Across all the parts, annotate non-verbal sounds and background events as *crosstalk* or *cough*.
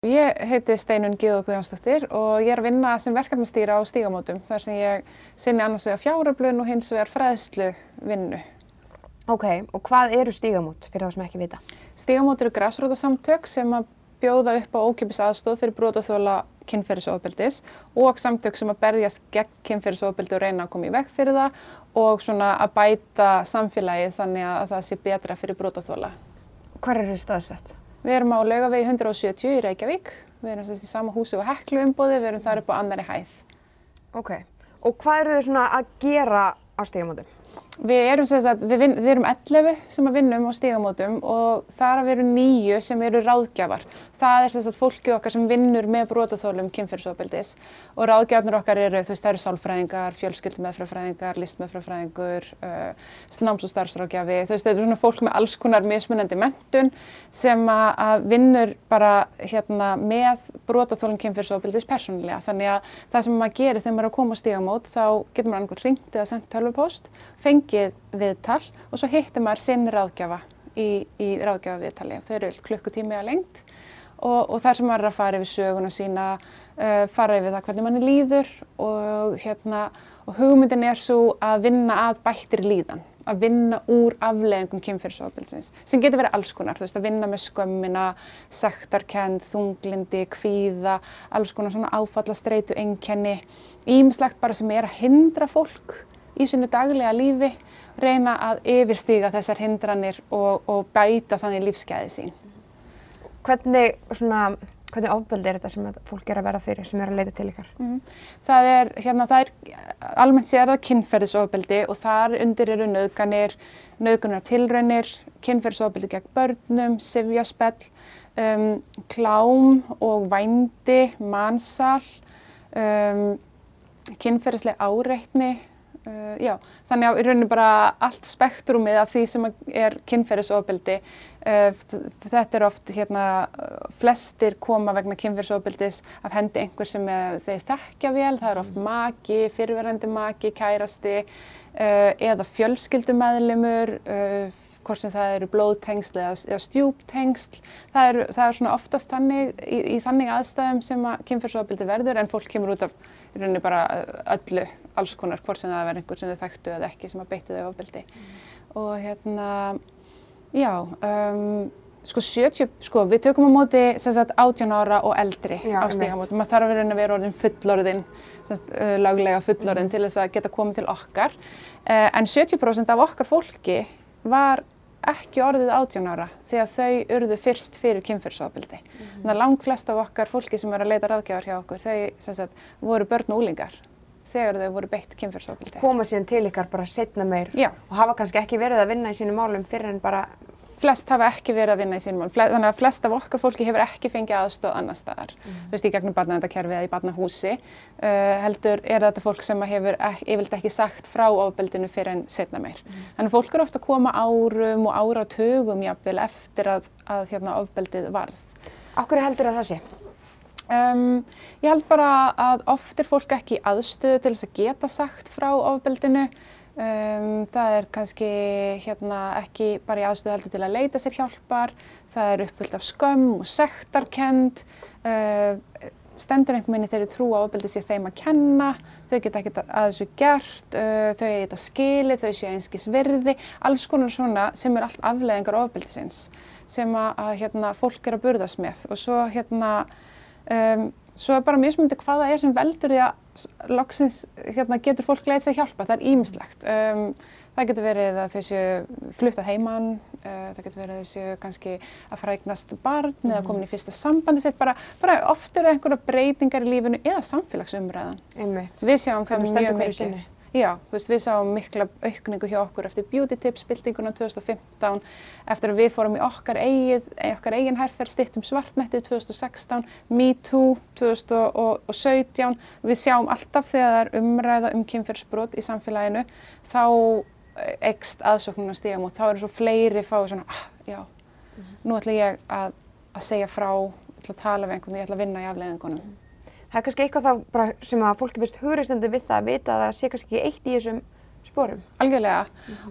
Ég heiti Steinun Gíðu Guðjónsdóttir og ég er að vinna sem verkefnistýra á stígamótum þar sem ég sinni annars vegar fjáröflun og hins vegar fræðslu vinnu. Ok, og hvað eru stígamót fyrir þá sem ekki vita? Stígamót eru græsrótasamtök sem að bjóða upp á ókipis aðstóð fyrir brotaþóla kynferðisofbeldis og samtök sem að berjast gegn kynferðisofbeldi og reyna að koma í veg fyrir það og svona að bæta samfélagið þannig að það sé betra fyrir brotaþóla. Hvar er þetta staðsett? Við erum á laugavegi 170 í Reykjavík. Við erum sérst í sama húsi og heklu umbóði, við erum þar upp á annari hæð. Ok, og hvað eru þau svona að gera á stígamótum? Við erum, sagt, við, vin, við erum 11 sem að vinnum á stígamótum og þar að við erum nýju sem eru ráðgjafar. Það er sagt, fólki okkar sem vinnur með brotaþólum kynferðsofbildis og ráðgjafarnir okkar eru, veist, eru sálfræðingar, fjölskyldmeðfrafræðingar, listmeðfrafræðingur, uh, náms- og starfsráðgjafi. Veist, þetta er svona fólk með alls konar mismunandi mentun sem að, að vinnur bara hérna, með brotaþólum kynferðsofbildis persónulega. Þannig að það sem maður gerir þegar maður er að koma á stígamót þá getur maður einhvern ringt eða sendt tölvupóst, fengið viðtal og svo hittir maður sinn ráðgjafa í, í ráðgjafa viðtali. Þau eru klukkutími að lengt og, og þar sem maður er að fara yfir söguna sína, uh, fara yfir það hvernig manni líður og, hérna, og hugmyndin er svo að vinna að bættir líðan að vinna úr afleggingum kynferðsofbilsins sem getur verið alls konar, þú veist, að vinna með skömmina, sektarkend, þunglindi, kvíða, alls konar svona áfallastreitu, einkenni, ímislegt bara sem er að hindra fólk í sinu daglega lífi, reyna að yfirstíga þessar hindranir og, og bæta þannig lífsgæði sín. Hvernig, svona, hvernig ofbeldi er þetta sem fólk er að vera fyrir, sem er að leita til ykkar? Mm. Það er, hérna, það er almennt sér það kynferðisofbeldi og þar undir eru nöðganir, nöðgunar tilraunir, kynferðisofbeldi gegn börnum, sifjaspell, um, klám og vændi, mansal, um, kynferðisleg áreitni, Uh, já, þannig að í rauninu bara allt spektrumið af því sem er kynferðisofbeldi. Uh, þetta er oft, hérna, flestir koma vegna kynferðisofbeldis af hendi einhver sem er, þeir þekkja vel. Það er oft maki, fyrirverandi maki, kærasti uh, eða fjölskyldumæðlimur, hvort sem það eru blóðtengsl eða, eða stjúptengsl. Það er, það er oftast þannig, í, í þannig aðstæðum sem að kynferðisofbeldi verður en fólk kemur út af í rauninni bara öllu, alls konar, hvort sem það verður einhver sem þau þekktu eða ekki sem að beittu þau ofbeldi. Mm. Og hérna, já, um, sko 70, sko við tökum á móti sem sagt 18 ára og eldri já, á stígamótum. Maður þarf að vera, að vera orðin fullorðin, sagt, laglega fullorðin mm. til þess að geta komið til okkar. Uh, en 70% af okkar fólki var ekki orðið 18 ára því að þau urðu fyrst fyrir kynferðsofbildi. Mm -hmm. Þannig að langt flest af okkar fólki sem eru að leita ráðgjafar hjá okkur, þau sagt, voru börn og úlingar þegar þau voru beitt kynferðsofbildi. Koma síðan til ykkar bara setna meir Já. og hafa kannski ekki verið að vinna í sínum málum fyrir en bara flest hafa ekki verið að vinna í sínum mál. Þannig að flest af okkar fólki hefur ekki fengið aðstóð annar staðar. Mm. Þú veist, í gegnum barnavendakerfi eða í barnahúsi. Uh, heldur er þetta fólk sem hefur ek, yfirleitt ekki sagt frá ofbeldinu fyrir en setna meir. Mm. Þannig fólk eru ofta að koma árum og áratugum jafnvel eftir að, að hérna, ofbeldið varð. Akkur heldur að það sé? Um, ég held bara að oft er fólk ekki aðstöðu til þess að geta sagt frá ofbeldinu. Um, það er kannski hérna, ekki bara í aðstöðu heldur til að leita sér hjálpar, það er uppfyllt af skömm og sektarkend, uh, stendur einhvern veginn þegar trú á ofbeldi sér þeim að kenna, þau geta ekkert að þessu gert, uh, þau geta skilið, þau séu einskis virði, alls konar svona sem er allt afleðingar ofbeldisins sem að, að hérna, fólk er að burðast með. Og svo hérna um, Svo er bara mismundi hvaða er sem veldur því að loksins hérna, getur fólk leiðið sér hjálpa, það er ímislegt. Um, það getur verið að þau séu fluttað heimann, uh, það getur verið að þau séu kannski að fræknast barn mm. eða komin í fyrsta sambandi sitt, bara, bara oft eru einhverja breytingar í lífinu eða samfélagsumræðan. Einmitt. Við sjáum það mjög mikið. Já, þú veist, við sáum mikla aukningu hjá okkur eftir Beauty Tips byltinguna 2015, eftir að við fórum í okkar, eigið, okkar eigin herferð stittum svartnettið 2016, Me Too 2017. Við sjáum alltaf þegar það er umræða um kynferðsbrot í samfélaginu, þá ekst aðsóknuna stígum og þá eru svo fleiri fáið svona, ah, já, mm -hmm. nú ætla ég að, að segja frá, ætla að tala við einhvern, ég ætla að vinna í afleiðingunum. Það er kannski eitthvað þá sem að fólki fyrst hugreistandi við það að vita að það sé kannski eitt í þessum sporum. Algjörlega.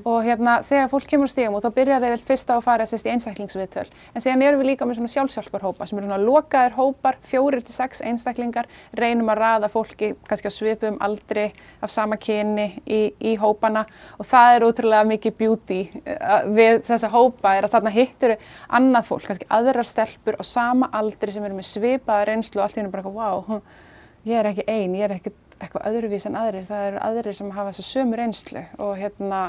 Og hérna þegar fólk kemur stígum og þá byrjar þeir vel fyrst á að fara sérst í einstaklingsviðtöl. En síðan erum við líka með svona sjálfsjálfarhópa sem eru svona lokaðir hópar, fjórir til sex einstaklingar, reynum að raða fólki kannski á svipum aldri af sama kyni í, í hópana. Og það er útrúlega mikið beauty uh, við þessa hópa er að þarna hittir annað fólk, kannski aðrar stelpur á sama aldri sem eru með svipaða reynslu og allt í hennu bara wow, ég er ekki ein, ég er ekki eitthvað öðruvís en aðrir, það eru aðrir sem hafa þessu sömu reynslu og hérna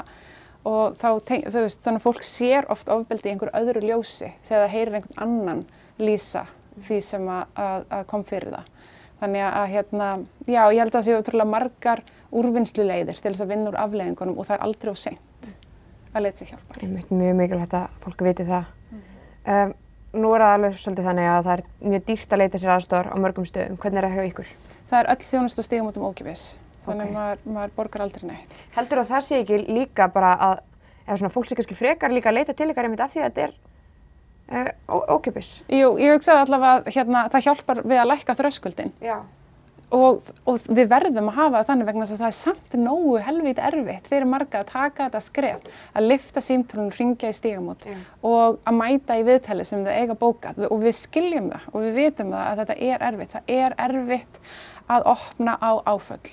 og þá, þú veist, þannig að fólk sér oft ofbeldi í einhverju öðru ljósi þegar það heyrir einhvern annan lýsa því sem að, að, að kom fyrir það. Þannig að hérna, já, ég held að það séu útrúlega margar úrvinnsluleiðir til þess að vinna úr afleggingunum og það er aldrei á seint að leita sér hjálpar. Einmitt mjög mikilvægt að fólk viti það. Um, nú er það alveg svolítið þannig að það er mjög dýrt að leita sér aðstór á mörgum stöðum. Hvernig er það hjá ykkur? Það er öll þjónust og stígamótum ókipis, þannig Ok. að maður, maður borgar aldrei neitt. Heldur að það sé ekki líka bara að, eða svona fólk sé kannski frekar líka að leita til ykkar einmitt af því að þetta er uh, ókjöpis? Jú, ég hugsaði allavega að hérna, það hjálpar við að lækka þröskuldin Já. og, og við verðum að hafa það þannig vegna að það er samt nógu helvít erfitt fyrir marga að taka þetta skref, að lifta símtólun, ringja í stígamót Já. og að mæta í viðtali sem þau eiga bókað og við skiljum það og við vitum það að þetta er erfitt. Það er erfitt að opna á áföll.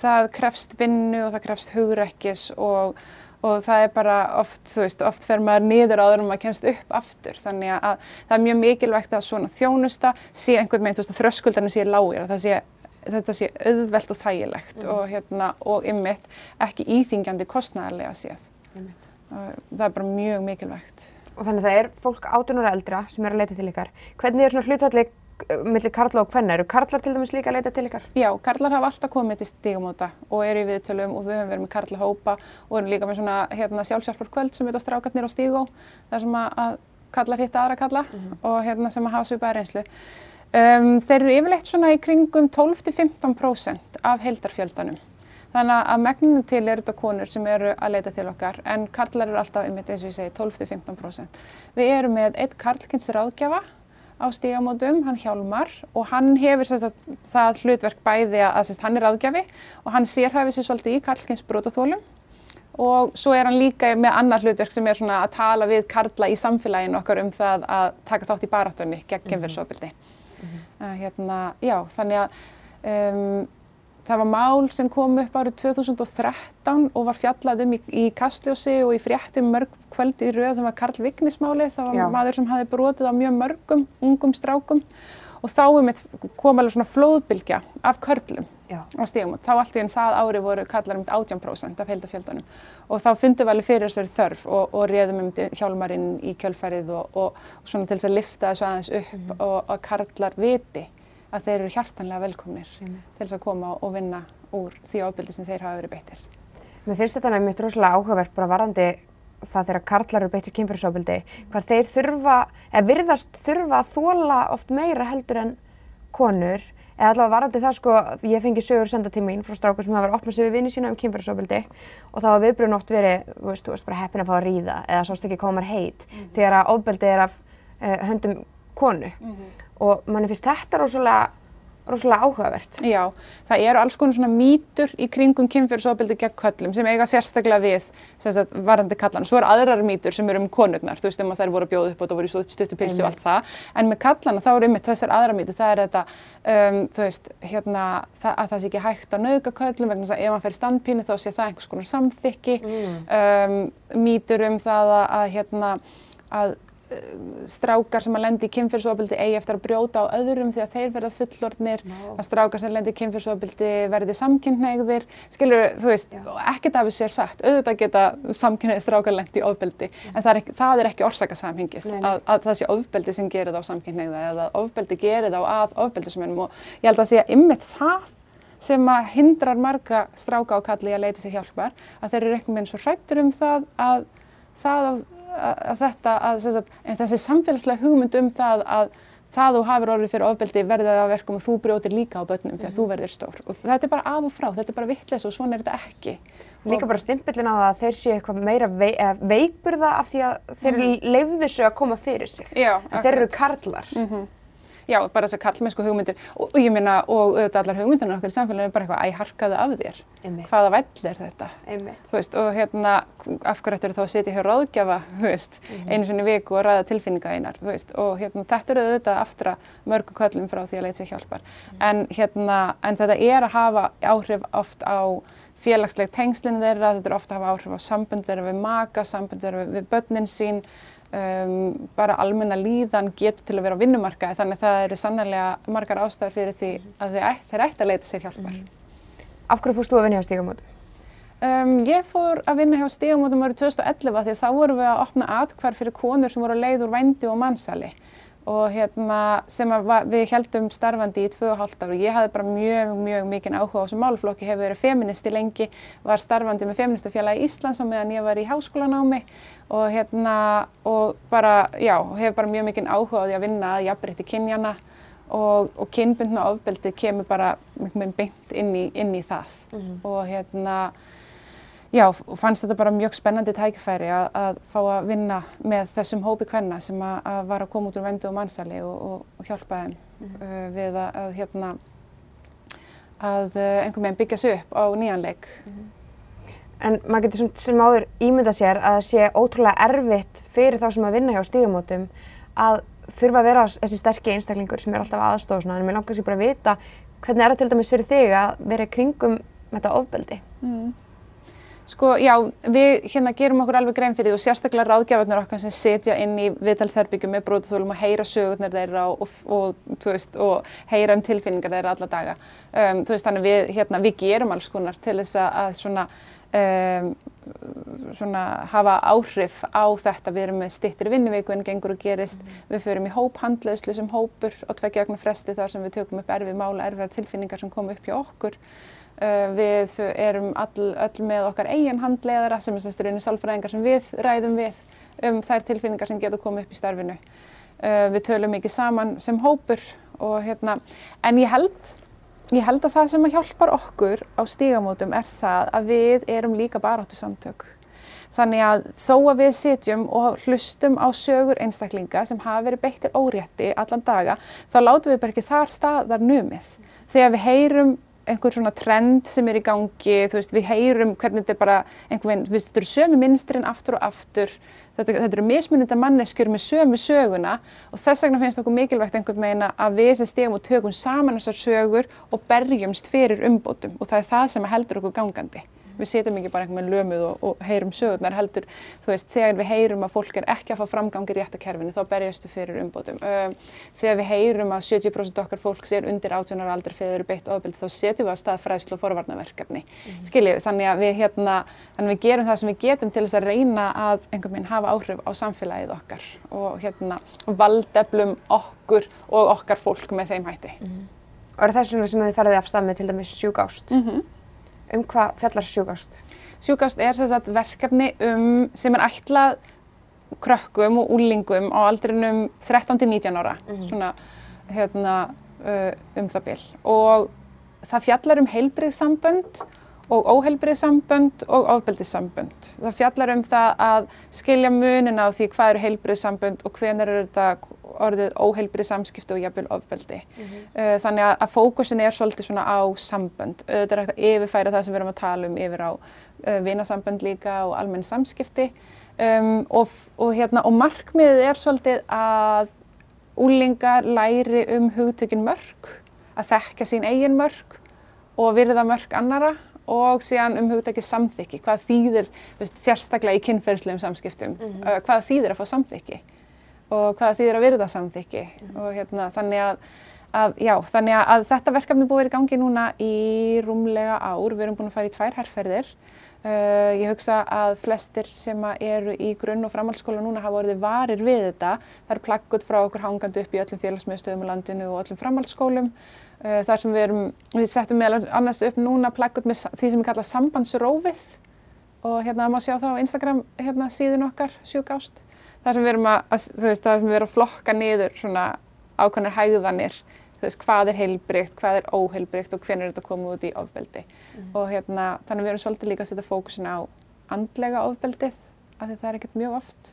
Það krefst vinnu og það krefst hugrekkis og, og það er bara oft, þú veist, oft fer maður niður áður en maður kemst upp aftur. Þannig að það er mjög mikilvægt að svona þjónusta sé einhvern veginn, þú veist, að þröskuldarnir sé lágir, að það sé þetta sé auðvelt og þægilegt og, hérna, og ymmit ekki íþingjandi kostnæðarlega séð. Einmitt. Það er bara mjög mikilvægt. Og þannig að það er fólk 18 ára eldra sem er að leita til ykkar. Hvernig er svona hlutfalli millir karla og hvenna? Eru karlar til dæmis líka að leita til ykkar? Já, karlar hafa alltaf komið til stígamóta og eru í viðtölum og við höfum verið með karlahópa og erum líka með svona hérna, sjálfsjálfarkvöld sem heita strákarnir á stígó þar sem að, að kallar hitta aðra kalla og hérna sem að hafa svipaða reynslu. Um, þeir eru yfirleitt svona í kringum 12-15% af heildarfjöldanum. Þannig að megninu til eru þetta konur sem eru að leita til okkar en karlar eru alltaf, einmitt eins og ég segi, 12-15%. Við erum með eitt karlkynns ráðgjafa á stígamótum, hann Hjálmar og hann hefur sagt, það hlutverk bæði að sagt, hann er ráðgjafi og hann sérhæfi sér svolítið í karlkynns brotaþólum og svo er hann líka með annar hlutverk sem er svona að tala við karla í samfélaginu okkar um það að taka þátt í baráttunni gegn kynferðisofbeldi. Uh, hérna, já, þannig að um, það var mál sem kom upp árið 2013 og var fjallað um í, í Kastljósi og í fréttum mörg kvöld í röð sem var Karl Vignismáli. Það var Já. maður sem hafi brotið á mjög mörgum ungum strákum og þá einmitt kom alveg svona flóðbylgja af körlum Já. á stígum og þá allt í enn það ári voru kallar um 18% af heildafjöldanum og þá fundum við alveg fyrir þessari þörf og, og réðum um hjálmarinn í kjölfarið og, og, og svona til þess að lifta þessu aðeins upp og að karlar viti að þeir eru hjartanlega velkomnir Einmitt. til þess að koma og vinna úr því ábyrdi sem þeir hafa verið beittir. Mér finnst þetta nefnitt rosalega áhugavert bara varðandi það þegar karlar eru beittir kynfyrirsofbildi, hvað þeir þurfa, eða virðast þurfa að þóla oft meira heldur en konur, eða allavega varðandi það sko, ég fengi sögur senda til mín frá strákur sem hafa verið að opna sig við vinni sína um kynfyrirsofbildi og þá hafa viðbrun oft verið, þú veist, þú veist bara heppin að fá að ríða eða sást ekki koma mér heit þegar að ofbeldi er af uh, höndum konu og manni finnst þetta rosalega, rosalega áhugavert. Já, það eru alls konar svona mýtur í kringum kynfyrirsofbeldi gegn köllum sem eiga sérstaklega við sem sagt, varandi kallan. Svo eru aðrar mýtur sem eru um konurnar, þú veist um að þær voru að bjóða upp og það voru í stuttu pilsi og allt það. En með kallana þá eru einmitt þessar aðrar mýtur, það er þetta, um, þú veist, hérna, það, að það sé ekki hægt að nauðga köllum vegna þess að ef hann fer standpínu þá sé það einhvers konar samþykki. Um, mýtur um það að, að hérna, að strákar sem að lendi í kynfyrirsofbeldi eigi eftir að brjóta á öðrum því að þeir verða fullorðnir, að strákar sem lendi í kynfyrirsofbeldi verði samkynhneigðir, skilur, þú veist, og ekkert af þessu er sagt, auðvitað geta samkynhneigðir strákar lendi í ofbeldi, en það er það er ekki orsakasamhengið, að, að það sé ofbeldi sem gerir það á samkynhneigða eða að ofbeldi gerir það á að ofbeldismennum og ég held að sé að ymmit það sem að hindrar marga stráka og kalli að leita sér hjálpar, að þeir eru einhvern veginn svo hrættur um það að, það að, að, þetta, að, sagt, en þessi samfélagslega hugmynd um það að það þú hafur orðið fyrir ofbeldi verði það að verkum og þú brjótir líka á börnum því að þú verðir stór. Og þetta er bara af og frá, þetta er bara vittles og svona er þetta ekki. Líka bara stimpillin á það að þeir séu eitthvað meira vei, eða veikburða af því að þeir mm. leifðu þessu að koma fyrir sig. Já, þeir eru karlar. Já, bara þessar kallmennsku hugmyndir og, ég minna, og auðvitað allar hugmyndirna okkar í samfélaginu er bara eitthvað, æ, harkaðu af þér. Einmitt. Hvaða vell er þetta? Einmitt. Þú veist, og hérna, af hverju ættir þá að sitja hjá ráðgjafa, þú veist, einu sinni viku og ræða tilfinninga einar, þú veist, og hérna, þetta eru auðvitað aftra mörgum köllum frá því að leita sér hjálpar. En hérna, en þetta er að hafa áhrif oft á félagsleg tengslinn þeirra, þetta er ofta að hafa áhrif á sambund þeirra við maka, sambund þeirra við börnin sín, um, bara almenna líðan getur til að vera á vinnumarkaði, þannig að það eru sannlega margar ástæður fyrir því að þeir, ætt, þeir ætti að leita sér hjálpar. Af hverju fórst þú að vinna hjá Stígamótum? Um, ég fór að vinna hjá Stígamótum árið 2011 því þá vorum við að opna atkvar fyrir konur sem voru að leið úr vændi og mannsali og hérna sem að va- við heldum starfandi í tvö og hálft ár og ég hafði bara mjög, mjög mikinn áhuga á þessum málflokki, hefur verið feministi lengi, var starfandi með feministafélagi Íslands á meðan ég var í háskólanámi og hérna og bara, já, hefur bara mjög mikinn áhuga á því að vinna að jafnrétti kynjana og, og kynbundna ofbeldi kemur bara mjög mjög beint inn í, inn í það. Og hérna Já, fannst þetta bara mjög spennandi tækifæri að, að fá að vinna með þessum hópi kvenna sem að, að var að koma út úr vendu og mannsali og, og, og hjálpa þeim uh, við að, að hérna að uh, einhvern veginn byggja sig upp á nýjanleik. En maður getur sem, sem áður ímynda sér að það sé ótrúlega erfitt fyrir þá sem að vinna hjá Stígamótum að þurfa að vera þessi sterkir einstaklingur sem er alltaf aðstofa svona. En mér langar sér bara að vita hvernig er það til dæmis fyrir þig að vera kringum þetta ofbeldi? Sko, já, við hérna gerum okkur alveg grein fyrir því og sérstaklega ráðgjafarnir okkar sem setja inn í viðtalsherbyggjum með brótaþólum og heyra sögurnar þeirra og, og, veist, og heyra um tilfinningar þeirra alla daga. Um, veist, við, hérna, við gerum alls konar til þess að svona, um, svona hafa áhrif á þetta. Við erum með stittir vinnuviku en gengur og gerist. Við förum í hóphandlaðslu sem hópur á tveggja vegna fresti þar sem við tökum upp erfið mála, erfiðar tilfinningar sem koma upp hjá okkur. Uh, við erum all, öll með okkar eigin handleiðara sem er raunin sálfræðingar sem við ræðum við um þær tilfinningar sem getur komið upp í starfinu. Uh, við tölum mikið saman sem hópur og hérna, en ég held, ég held að það sem að hjálpar okkur á stígamótum er það að við erum líka baráttu samtök. Þannig að þó að við sitjum og hlustum á sögur einstaklinga sem hafa verið beittir órétti allan daga, þá látum við bara ekki þar staðar numið. Þegar við heyrum einhver svona trend sem er í gangi, þú veist, við heyrum hvernig þetta er bara einhvern veginn, þú veist, þetta eru sömu minstrin aftur og aftur, þetta, þetta eru mismunandi manneskjur með sömu söguna og þess vegna finnst okkur mikilvægt einhvern veginn að við sem stegum og tökum saman þessar sögur og berjumst fyrir umbótum og það er það sem heldur okkur gangandi. Við setjum ekki bara einhvern veginn lömuð og, og heyrum sögurnar heldur, þú veist, þegar við heyrum að fólk er ekki að fá framgang í réttakerfinu, þá berjastu fyrir umbótum. Um, þegar við heyrum að 70% okkar fólks er undir 18 ára aldrei eru beitt ofbeldi, þá setjum við að stað fræðslu og forvarnaverkefni. Mm. Skiljið, þannig að við hérna, þannig að við gerum það sem við getum til þess að reyna að einhvern veginn hafa áhrif á samfélagið okkar og hérna valdeflum okkur og okkar fólk með þeim hætti. Og er það svona sem þið ferðið af stað með til dæmis sjúkást? Mm Um hvað fjallar sjúkást? Sjúkast er sagt verkefni um, sem er ætlað krökkum og úlingum á aldrinum 13-19 ára, svona hérna, uh, um það bil. Og það fjallar um heilbriðsambönd og óheilbriðsambönd og ofbeldissambönd. Það fjallar um það að skilja munin á því hvað eru heilbriðsambönd og hvenær eru þetta orðið óheilbrið samskipti og jafnvel ofbeldi. Uh, þannig að, að fókusin er svolítið svona á sambönd. Auðvitað er hægt að yfirfæra það sem við erum að tala um yfir á uh, vinasambönd líka og almenn samskipti. Um, og, og, hérna, og markmiðið er svolítið að úlingar læri um hugtökin mörg, að þekka sín eigin mörg og virða mörg annara og síðan um hugtæki samþykki, hvað þýðir, veist, sérstaklega í kynferðslegum samskiptum, uh, hvað þýðir að fá samþykki? Og hvað þýðir að virða samþykki? Og hérna þannig að, að já, þannig að, þetta verkefni er búið vera í gangi núna í rúmlega ár, við erum búin að fara í tvær herrferðir Uh, ég hugsa að flestir sem eru í grunn- og framhaldsskóla núna hafa orðið varir við þetta. Það er plakkut frá okkur hangandi upp í öllum félagsmiðstöðum í landinu og öllum framhaldsskólum. Uh, þar sem við erum, við settum meðal annars upp núna plakkut með því sem við kalla sambandsrófið og hérna má sjá það á Instagram hérna, síðun okkar, sjúkást. Þar sem við erum að, þú veist, þar sem við erum að flokka niður svona ákvæmnar hægðanir þú veist, hvað er heilbrygt, hvað er óheilbrygt og hvernig er þetta komið út í ofbeldi. Og hérna, þannig við erum svolítið líka að setja fókusin á andlega ofbeldið, af því það er ekkert mjög oft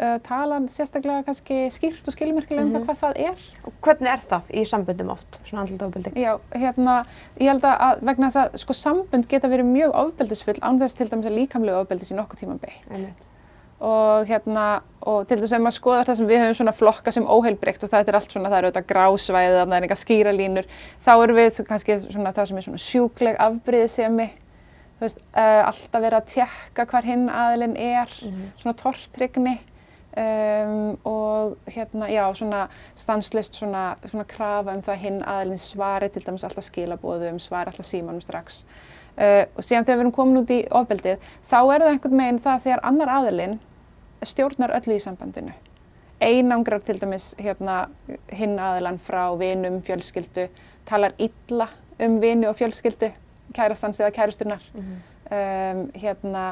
uh, tala sérstaklega kannski skýrt og skilmerkilega um Mhm. það hvað það er. Og hvernig er það í samböndum oft, svona andlut ofbeldi? Já, hérna, ég held að vegna þess að sko sambund geta verið mjög ofbeldisfull án þess til dæmis að líkamlega ofbeldis í nokkuð tíma beitt. Einmitt. Og hérna, og til þess að maður skoðar það sem við höfum svona flokka sem óheilbreykt og það er allt svona, það eru auðvitað grásvæði, það er eitthvað skýra línur, þá erum við kannski svona það sem er svona sjúkleg afbrýðisemi, þú veist, uh, alltaf verið að tjekka hvar hinn aðilinn er, Mhm. svona tortrygni um, og hérna, já, svona stanslist svona, svona krafa um það að hinn aðilinn svari til dæmis alltaf skilabóðum, svari alltaf símanum strax. Uh, og síðan þegar við erum komin út í ofbeldið, þá er það einhvern veginn það þegar annar aðilinn stjórnar öllu í sambandinu. Einangrar til dæmis hérna, hinn aðilann frá vinum, fjölskyldu, talar illa um vini og fjölskyldu, kærastans eða kærasturnar um, hérna,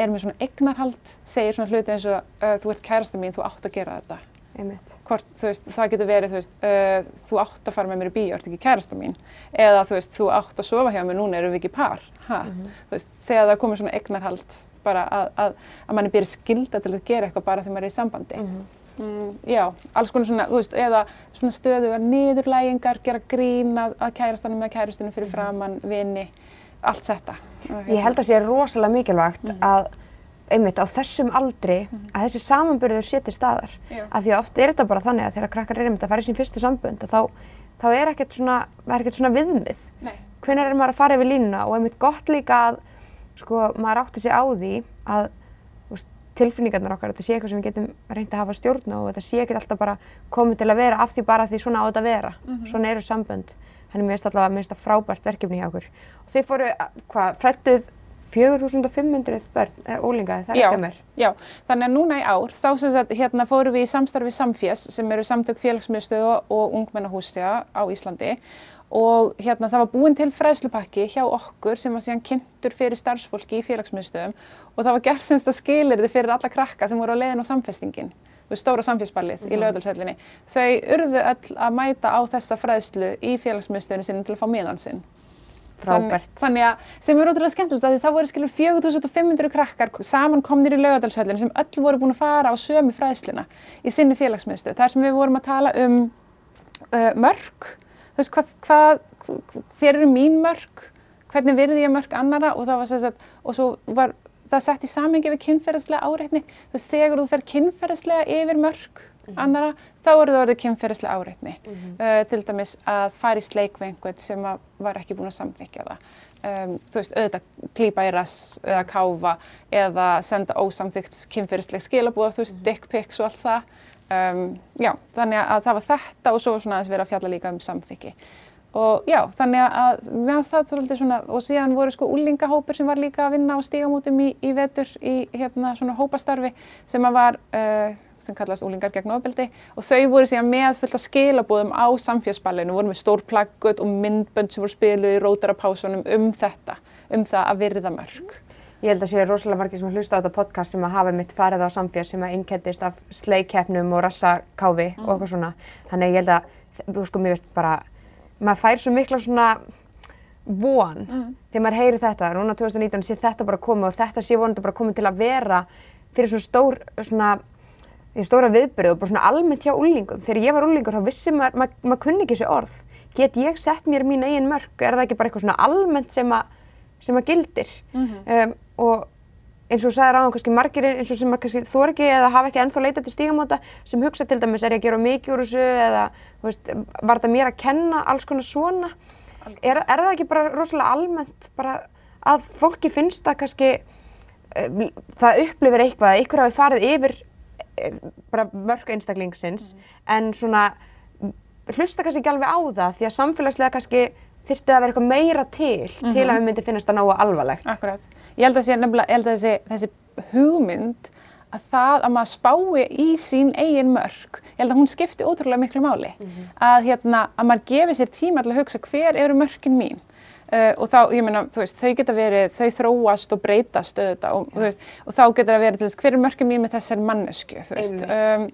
er með svona eignarhald, segir svona hluti eins og uh, þú ert kærasta mín, þú átt að gera þetta. Einmitt. Hvort, þú veist, það getur verið, þú veist, uh, þú átt að fara með mér í bíó, ert ekki kærasta mín. Eða þú veist, þú átt að sofa hjá mér, núna erum við ekki par. Ha? Þú veist, þegar það komið svona eignarhald, bara að, að, að manni byrja skilda til að gera eitthvað bara þegar maður er í sambandi. Mhm. Mm, já, alls konar svona, þú veist, eða svona stöðugar niðurlægingar, gera grín að, að kærastanum með kærastunum fyrir framann, vini, allt þetta. Ég held að sé rosalega mikilvægt Mhm. að einmitt á þessum aldri að þessi samanburður sé til staðar. Já. Af því að oft er þetta bara þannig að þegar krakkar er einmitt að fara í sín fyrstu sambönd að þá, þá er ekkert svona, það svona viðmið. Nei. Hvenær er maður að fara yfir línuna og einmitt gott líka að sko maður átti sig á því að tilfinningarnar okkar, þetta sé eitthvað sem við getum reynd að hafa stjórn á og þetta sé ekkert alltaf bara komið til að vera af því bara því svona á þetta vera. Svona eru sambönd. Þannig mér finnst allavega, mér finnst það frábært verkefni hjá okkur. Og þið fóru, hvað, frættuð 4500 börn, eh, ólinga, það er Já. ekki að mér. Já, þannig að núna í ár, þá sem sagt, hérna fórum við í samstarfi Samfés sem eru samtök félagsmiðstöðu og ungmennahúsja á Íslandi og hérna það var búinn til fræðslupakki hjá okkur sem var síðan kynntur fyrir starfsfólki í félagsmiðstöðum og það var gert semst að skilirði fyrir alla krakka sem voru á leiðin á samfestingin við stóra samfélagsballið í lögadalsöllinni. Þau urðu öll að mæta á þessa fræðslu í félagsmiðstöðinu sinni til að fá miðan sinn. Frábært. Þannig, þannig að sem er ótrúlega skemmtilegt að því það voru skilur 4500 krakkar saman komnir í laugadalshöllinu sem öll voru búin að fara á sömu fræðsluna í sinni félagsmiðstöð. Þar sem við vorum að tala um uh, mörg, þú veist hvað, hvað, hver eru mín mörg, hvernig virði ég mörg annara og það var sagt, og svo var það sett í samhengi við kynferðislega áreitni. Þú veist, þegar þú fer kynferðislega yfir mörg annara, þá eru það orðið kynferðislega áreitni. Uh, til dæmis að fara í sleik við einhvern sem að var ekki búin að samþykja það. Um, þú veist, auðvitað klípa í rass eða káfa eða senda ósamþygt kynferðisleg skilabúða, þú veist, dick pics og allt það. Um, já, þannig að það var þetta og svo svona aðeins verið að fjalla líka um samþykki. Og já, þannig að meðan það svolítið svona, og síðan voru sko úlingahópur sem var líka að vinna á stígamótum í, í vetur í hérna svona hópastarfi sem að var, uh, sem kallast úlingar gegn ofbeldi og þau voru síðan með fullt af skilabóðum á samfélagsballinu, voru með stór plaggut og myndbönd sem voru spiluð í rótarapásunum um þetta, um það að virða mörg. Ég held að sé rosalega margir sem hlusta á þetta podcast sem að hafa mitt farið á samfélag sem að innkendist af sleikeppnum og rassakáfi og eitthvað svona. Þannig ég held að, sko, mér veist bara, maður fær svo mikla svona von þegar maður heyri þetta. Núna 2019 sé þetta bara komið og þetta sé vonandi bara komið til að vera fyrir svona stór, svona, því stóra viðbyrðu og bara svona almennt hjá úlingum. Þegar ég var úlingur þá vissi maður, maður, maður kunni ekki þessi orð. Get ég sett mér mín eigin mörg? Er það ekki bara eitthvað svona almennt sem að, sem að gildir? um, og eins og sagði ráðan kannski margir eins og sem maður kannski þor ekki eða hafa ekki ennþá leitað til stígamóta sem hugsa til dæmis er ég að gera mikið úr þessu eða veist, var þetta mér að kenna alls konar svona? Er, er það ekki bara rosalega almennt bara að fólki finnst það kannski uh, það upplifir eitthvað að ykkur hafi farið yfir uh, bara mörg einstaklingsins en svona hlusta kannski ekki alveg á það því að samfélagslega kannski þyrfti að vera eitthvað meira til til að við myndi finnast það nógu alvarlegt. Akkurat. Ég held að, sé, ég held að þessi, þessi hugmynd að það að maður spái í sín eigin mörg, ég held að hún skipti ótrúlega miklu máli. að, hérna, að maður gefi sér tíma til að hugsa hver eru mörgin mín. Uh, og þá, ég meina, þú veist, þau geta verið, þau þróast og breytast auðvitað og, þú veist, og þá geta það verið til þess hver er mörgin mín með þessari mannesku, þú veist. Um,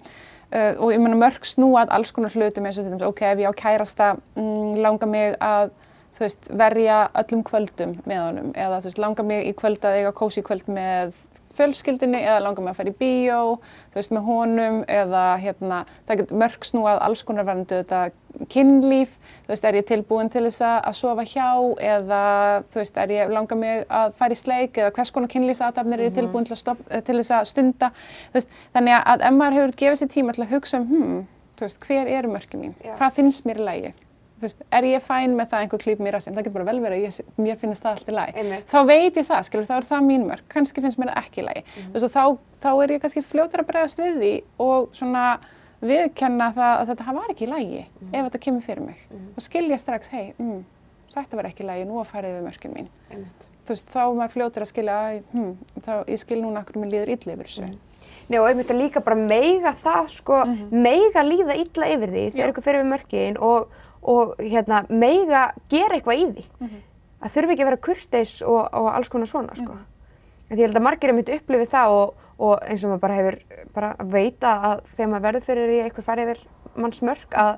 uh, og ég meina mörg snúað alls konar hlutum eins og til dæmis, ok, ef ég á kærasta, mm, langar mig að veist, verja öllum kvöldum með honum eða veist, langar mig í kvöld að eiga kósi kvöld með fjölskyldinni eða langar mig að fara í bíó, þú veist, með honum eða hérna, það getur mörg snúað alls konar varandi þetta kynlíf, þú veist, er ég tilbúin til þess að sofa hjá eða þú veist, er ég langar mig að fara í sleik eða hvers konar kynlífsatafnir er ég tilbúin til, stopp, til þess að stunda, þú veist, þannig að ef maður hefur gefið sér tíma til að hugsa um, hmm, þú veist, hver eru mörgum mín, Já. hvað finnst mér í lagi? Veist, er ég fæn með það að einhver klíp mér að sem, það getur bara vel verið að ég, mér finnst það allt í lagi. Einmitt. Þá veit ég það, skilur, þá er það mín mörg, kannski finnst mér það ekki í lagi. Þú veist, og þá, þá er ég kannski fljótar að bregðast við því og svona viðkenna það að þetta var ekki í lagi ef þetta kemur fyrir mig. Og skilja strax, hei, mm, þetta var ekki í lagi, nú að fara yfir mörgin mín. Veist, þá er maður fljótar að skilja, að, hm, þá, ég skil núna okkur mér líður illa yfir þessu. Nei og einmitt að líka bara meiga það sko, meiga líða illa yfir því þegar ykkur fyrir við mörkin og, og hérna meiga gera eitthvað í því. Að þurfi ekki að vera kurteis og, og alls konar svona sko. Mm Því ég held að margir er myndi upplifið það og, og eins og maður bara hefur bara að veita að þegar maður verður fyrir því að eitthvað fari yfir manns mörk að,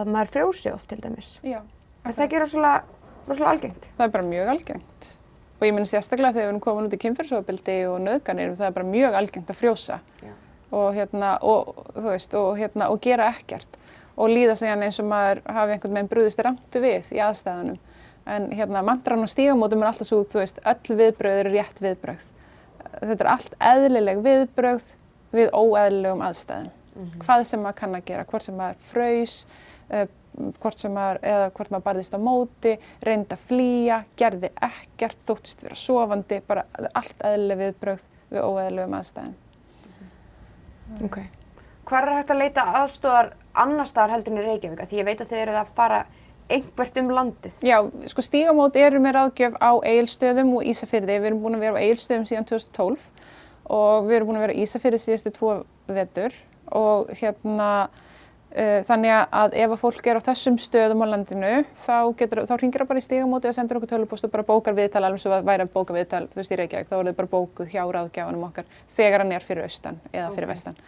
að maður frjósi oft til dæmis. Já. En það ekki rosalega, rosalega algengt. Það er bara mjög algengt. Og ég minn sérstaklega þegar við erum komin út í kynferðsofbildi og nöðganir, það er bara mjög algengt að frjósa Já. og, hérna, og, veist, og, hérna, og gera ekkert og líða sig eins og maður hafi einhvern veginn brúðist rántu við í aðstæðunum. En hérna, mandran og stígamótum er alltaf svo, þú veist, öll viðbröð eru rétt viðbröð. Þetta er allt eðlileg viðbröð við óeðlilegum aðstæðum. Hvað sem maður kann að gera, hvort sem maður fröys, uh, hvort sem maður, eða hvort maður barðist á móti, reyndi að flýja, gerði ekkert, þóttist vera sofandi, bara allt eðlileg viðbröð við óeðlilegum aðstæðum. Ok. Hvar er hægt að leita aðstóðar annar staðar heldur en í Reykjavík? Því ég veit að þið eruð að fara einhvert um landið. Já, sko stígamót eru með ráðgjöf á Egilstöðum og Ísafyrði. Við erum búin að vera á Egilstöðum síðan 2012 og við erum búin að vera á Ísafyrði síðustu tvo vetur og hérna uh, þannig að ef að fólk er á þessum stöðum á landinu þá, getur, þá ringir það bara í stígamóti og sendir okkur tölvupost og bara bókar viðtal alveg svo að væri að bóka viðtal þú veist í Reykjavík, þá það bara bókuð hjá ráðgjáfanum okkar þegar hann er fyrir austan eða fyrir Ok. vestan.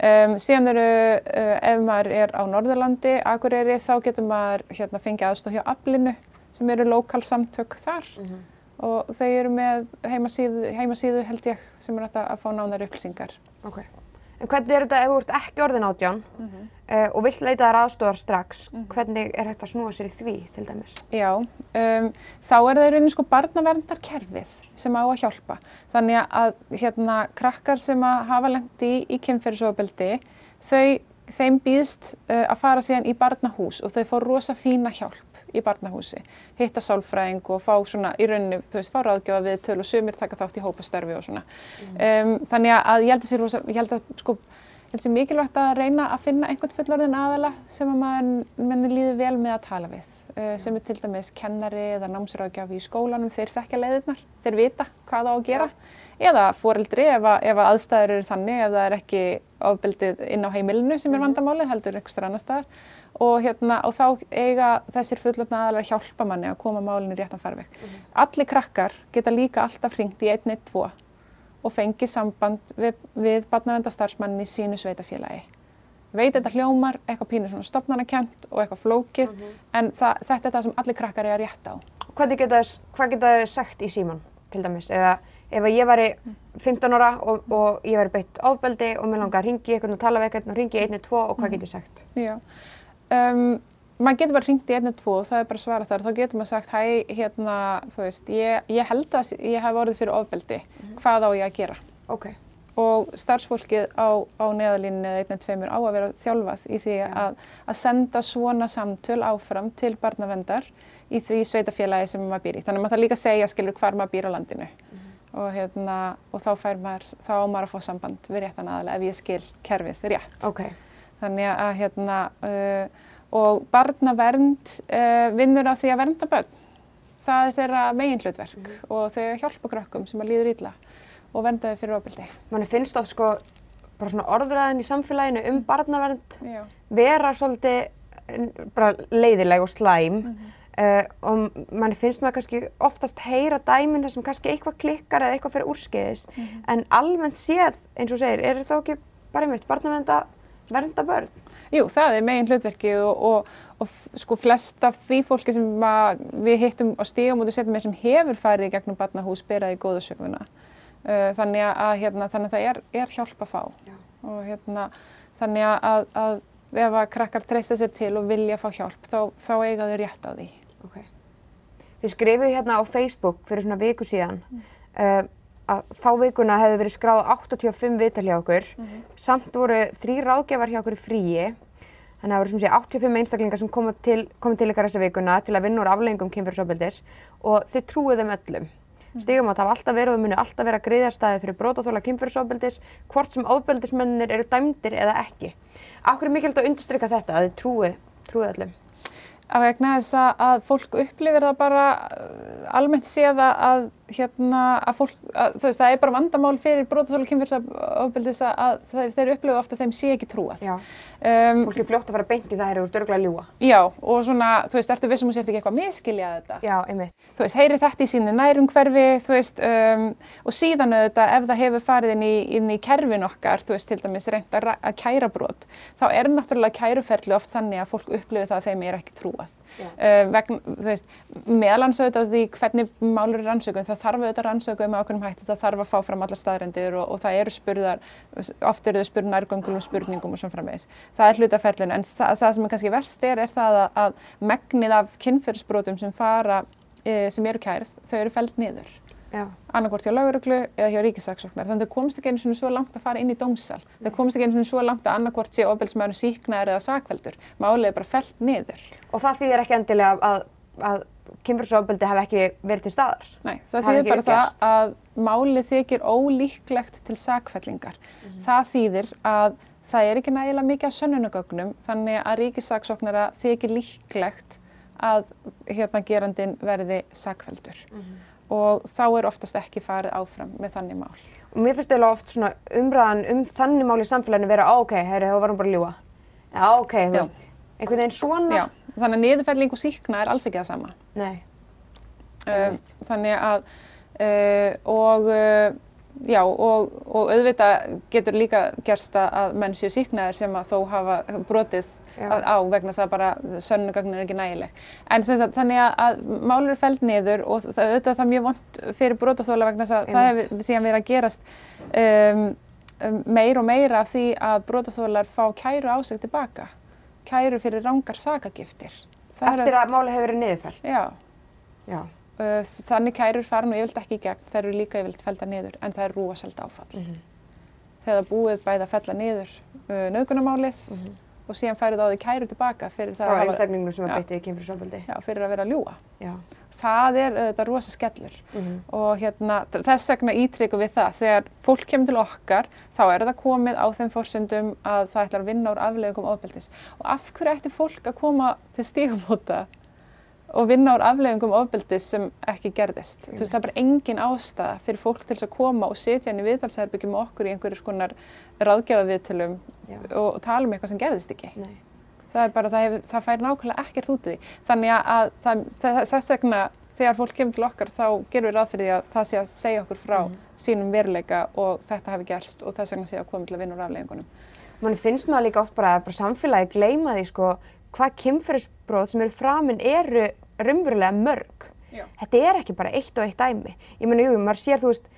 Um, síðan eru, uh, ef maður er á Norðurlandi, Akureyri, þá getur maður hérna fengið aðstof hjá Aflinu sem eru lokal samtök þar og þau eru með heimasíðu, heimasíðu held ég sem er að að fá nánar upplýsingar. Ok. En hvernig er þetta ef þú ert ekki orðin átján uh, og vilt leita þær aðstóðar strax, hvernig er hægt að snúa sér í því til dæmis? Já, um, þá er það í rauninni sko barnaverndarkerfið sem á að hjálpa. Þannig að hérna krakkar sem að hafa lendi í, í kynferðisofabeldi, þau, þeim býðst uh, að fara síðan í barnahús og þau fá rosa fína hjálp í barnahúsi, hitta sálfræðing og fá svona í rauninni, þú veist, fá ráðgjöfa við töl og sumir taka þátt í hópastarfi og svona. Um, þannig að ég held að, ég held að sko, ég að sé mikilvægt að reyna að finna einhvern fullorðin aðala sem að maður manni líður vel með að tala við. Uh, sem er til dæmis kennari eða námsráðgjafi í skólanum, þeir þekkja leiðirnar, þeir vita hvað á að gera. Eða foreldri ef, að, ef að aðstæður eru þannig, ef það er ekki ofbeldið inn á heimilinu sem er vandamálið, heldur einhverstur annar staðar. Og, hérna, og þá eiga þessir fullorðna aðalar að hjálpa manni að koma málinu réttan farveg. Allir krakkar geta líka alltaf hringt í 112 og fengið samband við, við barnavendastarfsmannin í sínu sveitafélagi. Veit þetta hljómar, eitthvað pínu svona stopnarnakent og eitthvað flókið, en það, þetta er það sem allir krakkar eiga rétt á. Hvernig geta þess, hvað geta þið sagt í síman til dæmis? Ef, ef að ég væri 15 ára og, og ég væri beitt ofbeldi og mér langar að ringi eitthvað og tala við eitthvað og ringi 112 og hvað get ég sagt? Já. Um, maður getur bara hringt í 112 og það er bara svara þar. Þá getur maður sagt, hæ, hérna, þú veist, ég, ég held að ég hef orðið fyrir ofbeldi. Hvað á ég að gera? Ok. Og starfsfólkið á, á neðalínni eða einn en tveimur á að vera þjálfað í því að, að senda svona samtöl áfram til barnavendar í því sveitafélagi sem maður býr í. Þannig að maður þarf líka að segja, skilur, hvar maður býr á landinu. Og, hérna, og þá, fær maður, þá á maður að fá samband við réttan aðalega ef ég skil kerfið rétt. Ok. Þannig að hérna, uh, og barnavernd uh, vinnur að því að vernda börn. Það er þeirra megin hlutverk og þau hjálpa krökkum sem að líður illa og vernda þau fyrir ofbeldi. Manni finnst oft sko bara svona orðræðin í samfélaginu um barnavernd Já. vera svolítið bara leiðileg og slæm uh, og manni finnst maður kannski oftast heyra dæmin þar sem kannski eitthvað klikkar eða eitthvað fyrir úrskeiðis en almennt séð, eins og segir, er þá ekki bara einmitt barnavernd að vernda börn? Jú, það er megin hlutverki og, og, og sko flest af því fólki sem að við hittum á stígamóti setjum með sem hefur farið í gegnum barnahús beraði góða söguna. Uh, þannig að, hérna, þannig að það er, er hjálp að fá Já. og hérna, þannig að, að ef að krakkar treysta sér til og vilja fá hjálp þá, þá eiga þau rétt á því. Ok. Þið skrifuðu hérna á Facebook fyrir svona viku síðan uh, að þá vikuna hefði verið skráð 85 viðtal hjá okkur, samt voru þrý ráðgjafar hjá okkur í fríi, þannig að það voru sem sé 85 einstaklingar sem komu til, til ykkar þessa vikuna til að vinna úr afleggingum kynfyrirsofbildis og þið trúið þeim öllum. Stigum að það hafa alltaf verið og muni alltaf vera greiðarstæði fyrir brotaþóla kynfyrirsofbildis, hvort sem ofbeldismennir eru dæmdir eða ekki. Akkur er mikilvægt að undirstryka þetta að þið trúið, trúið öllum? Að vegna þess að, fólk upplifir það bara uh, almennt séða að, hérna, að fólk, að, þú veist, það er bara vandamál fyrir brotaþóla kynfyrirsofbildis að, þeir- upplifa ofta þeim sé ekki trúað. Já. Um, Fólk er fljótt að fara beint í það þegar þú ert örgulega að ljúa. já, og svona, þú veist, ertu vissum að sért ekki eitthvað að miskilja þetta? Já, einmitt. þú veist, heyri þetta í sínu nærumhverfi, þú veist, um, og síðan auðvitað ef það hefur farið inn í, inn í kerfin okkar, þú veist, til dæmis reynd að kæra brot, þá er náttúrulega kæruferli oft þannig að fólk upplifi það að þeim er ekki trúað. Uh, vegna, þú veist, meðalans auðvitað því hvernig málur er rannsökuð, það þarf auðvitað rannsökuð með ákveðnum hætti, það þarf að fá fram allar staðrendir og, og það eru spurðar, oft eru þau spurð nærgöngulum spurningum og svona framvegis. Það er hlutaferlun, en það, það sem er kannski verst er, er það að, að megnið af kynferðsbrotum sem fara, e, sem eru kærð, þau eru feld niður. Já. Annarkvort hjá lauruglu eða hjá ríkisaksóknar. Þannig að þau komist ekki einu svona svo langt að fara inn í dómsal. Þau komist ekki einu svona svo langt að annarkvort sé ofbeldsmaðurinn síknaður eða sakveldur. Málið er bara feld niður. Og það þýðir ekki endilega að, að kynfyrsofbeldi hafi ekki verið til staðar. Nei, það þýðir bara það að málið þykir ólíklegt til sakfellingar. Það þýðir að það er ekki nægilega mikið að sönnunagögnum þannig að ríkisaksóknara þykir líklegt að hérna gerandin verði sakveldur. Og þá er oftast ekki farið áfram með þannig mál. Og mér finnst eiginlega oft svona umræðan um þannig mál í samfélaginu vera, á ok, heyri, þá var hann bara að ljúa. Já, ok, þú veist, einhvern veginn svona. Já, þannig að niðurfelling og síkna er alls ekki það sama. Nei, Einmitt. þannig að uh, og uh, já og, og auðvitað getur líka gerst að- menn séu síknaðir sem að þó hafa brotið. Að, á vegna þess að bara sönnugagnin er ekki nægileg. En sem sagt, þannig að, að málur er feld niður og það, auðvitað það er mjög vond fyrir brotaþóla vegna að það Einmitt. hefur síðan verið að gerast um, um, meir og meira af því að brotaþólar fá kæru á sig tilbaka. Kæru fyrir rangar sakagiftir. Það eftir að máli hefur verið niðurfælt. Já, Já. Uh, Þannig kærur fara nú yfirleitt ekki í gegn, þær eru líka yfirleitt felda niður en það er rúaseld áfall. Mhm. Þegar það er búið bæði að fella niður uh, nauðgunarmálið Mhm. Og síðan færið á því kæru tilbaka fyrir, það Frá að einstaklingnum sem Já. beittið í kynfyrsofbeldi. já, fyrir að vera að ljúa. Já. Það er þetta rosa skellur Mhm. og hérna, þess vegna ítryggum við það. Þegar fólk kemur til okkar þá er það komið á þeim forsendum að það ætlar að vinna úr aflegum ofbeldis. Og af hverju ætti fólk að koma til stígamóta og vinna úr aflegum ofbeldis sem ekki gerðist? Þú veist, það er bara engin ástæða fyrir fólk til þess að koma og setja inn í viðtalsherbyggjum með okkur í einhverjum skonar ráðgjafaviðtölum og tala um eitthvað sem gerðist ekki. Nei. Það er bara, það, hefur, það fær nákvæmlega ekkert út í því. Þannig að það, það, þess vegna þegar fólk kemur til okkar þá gerum við ráð fyrir því að það sé að segja okkur frá Mhm. sínum veruleika og þetta hafi gerst og þess vegna sé að koma til að vinna úr afleggingunum. Mann finnst maður líka oft bara að bara samfélagi gleyma því sko hvað kynferðisbróð sem eru framin eru raunverulega mörg. Já. Þetta er ekki bara eitt og eitt dæmi. Ég meina, jú, maður sér, þú veist,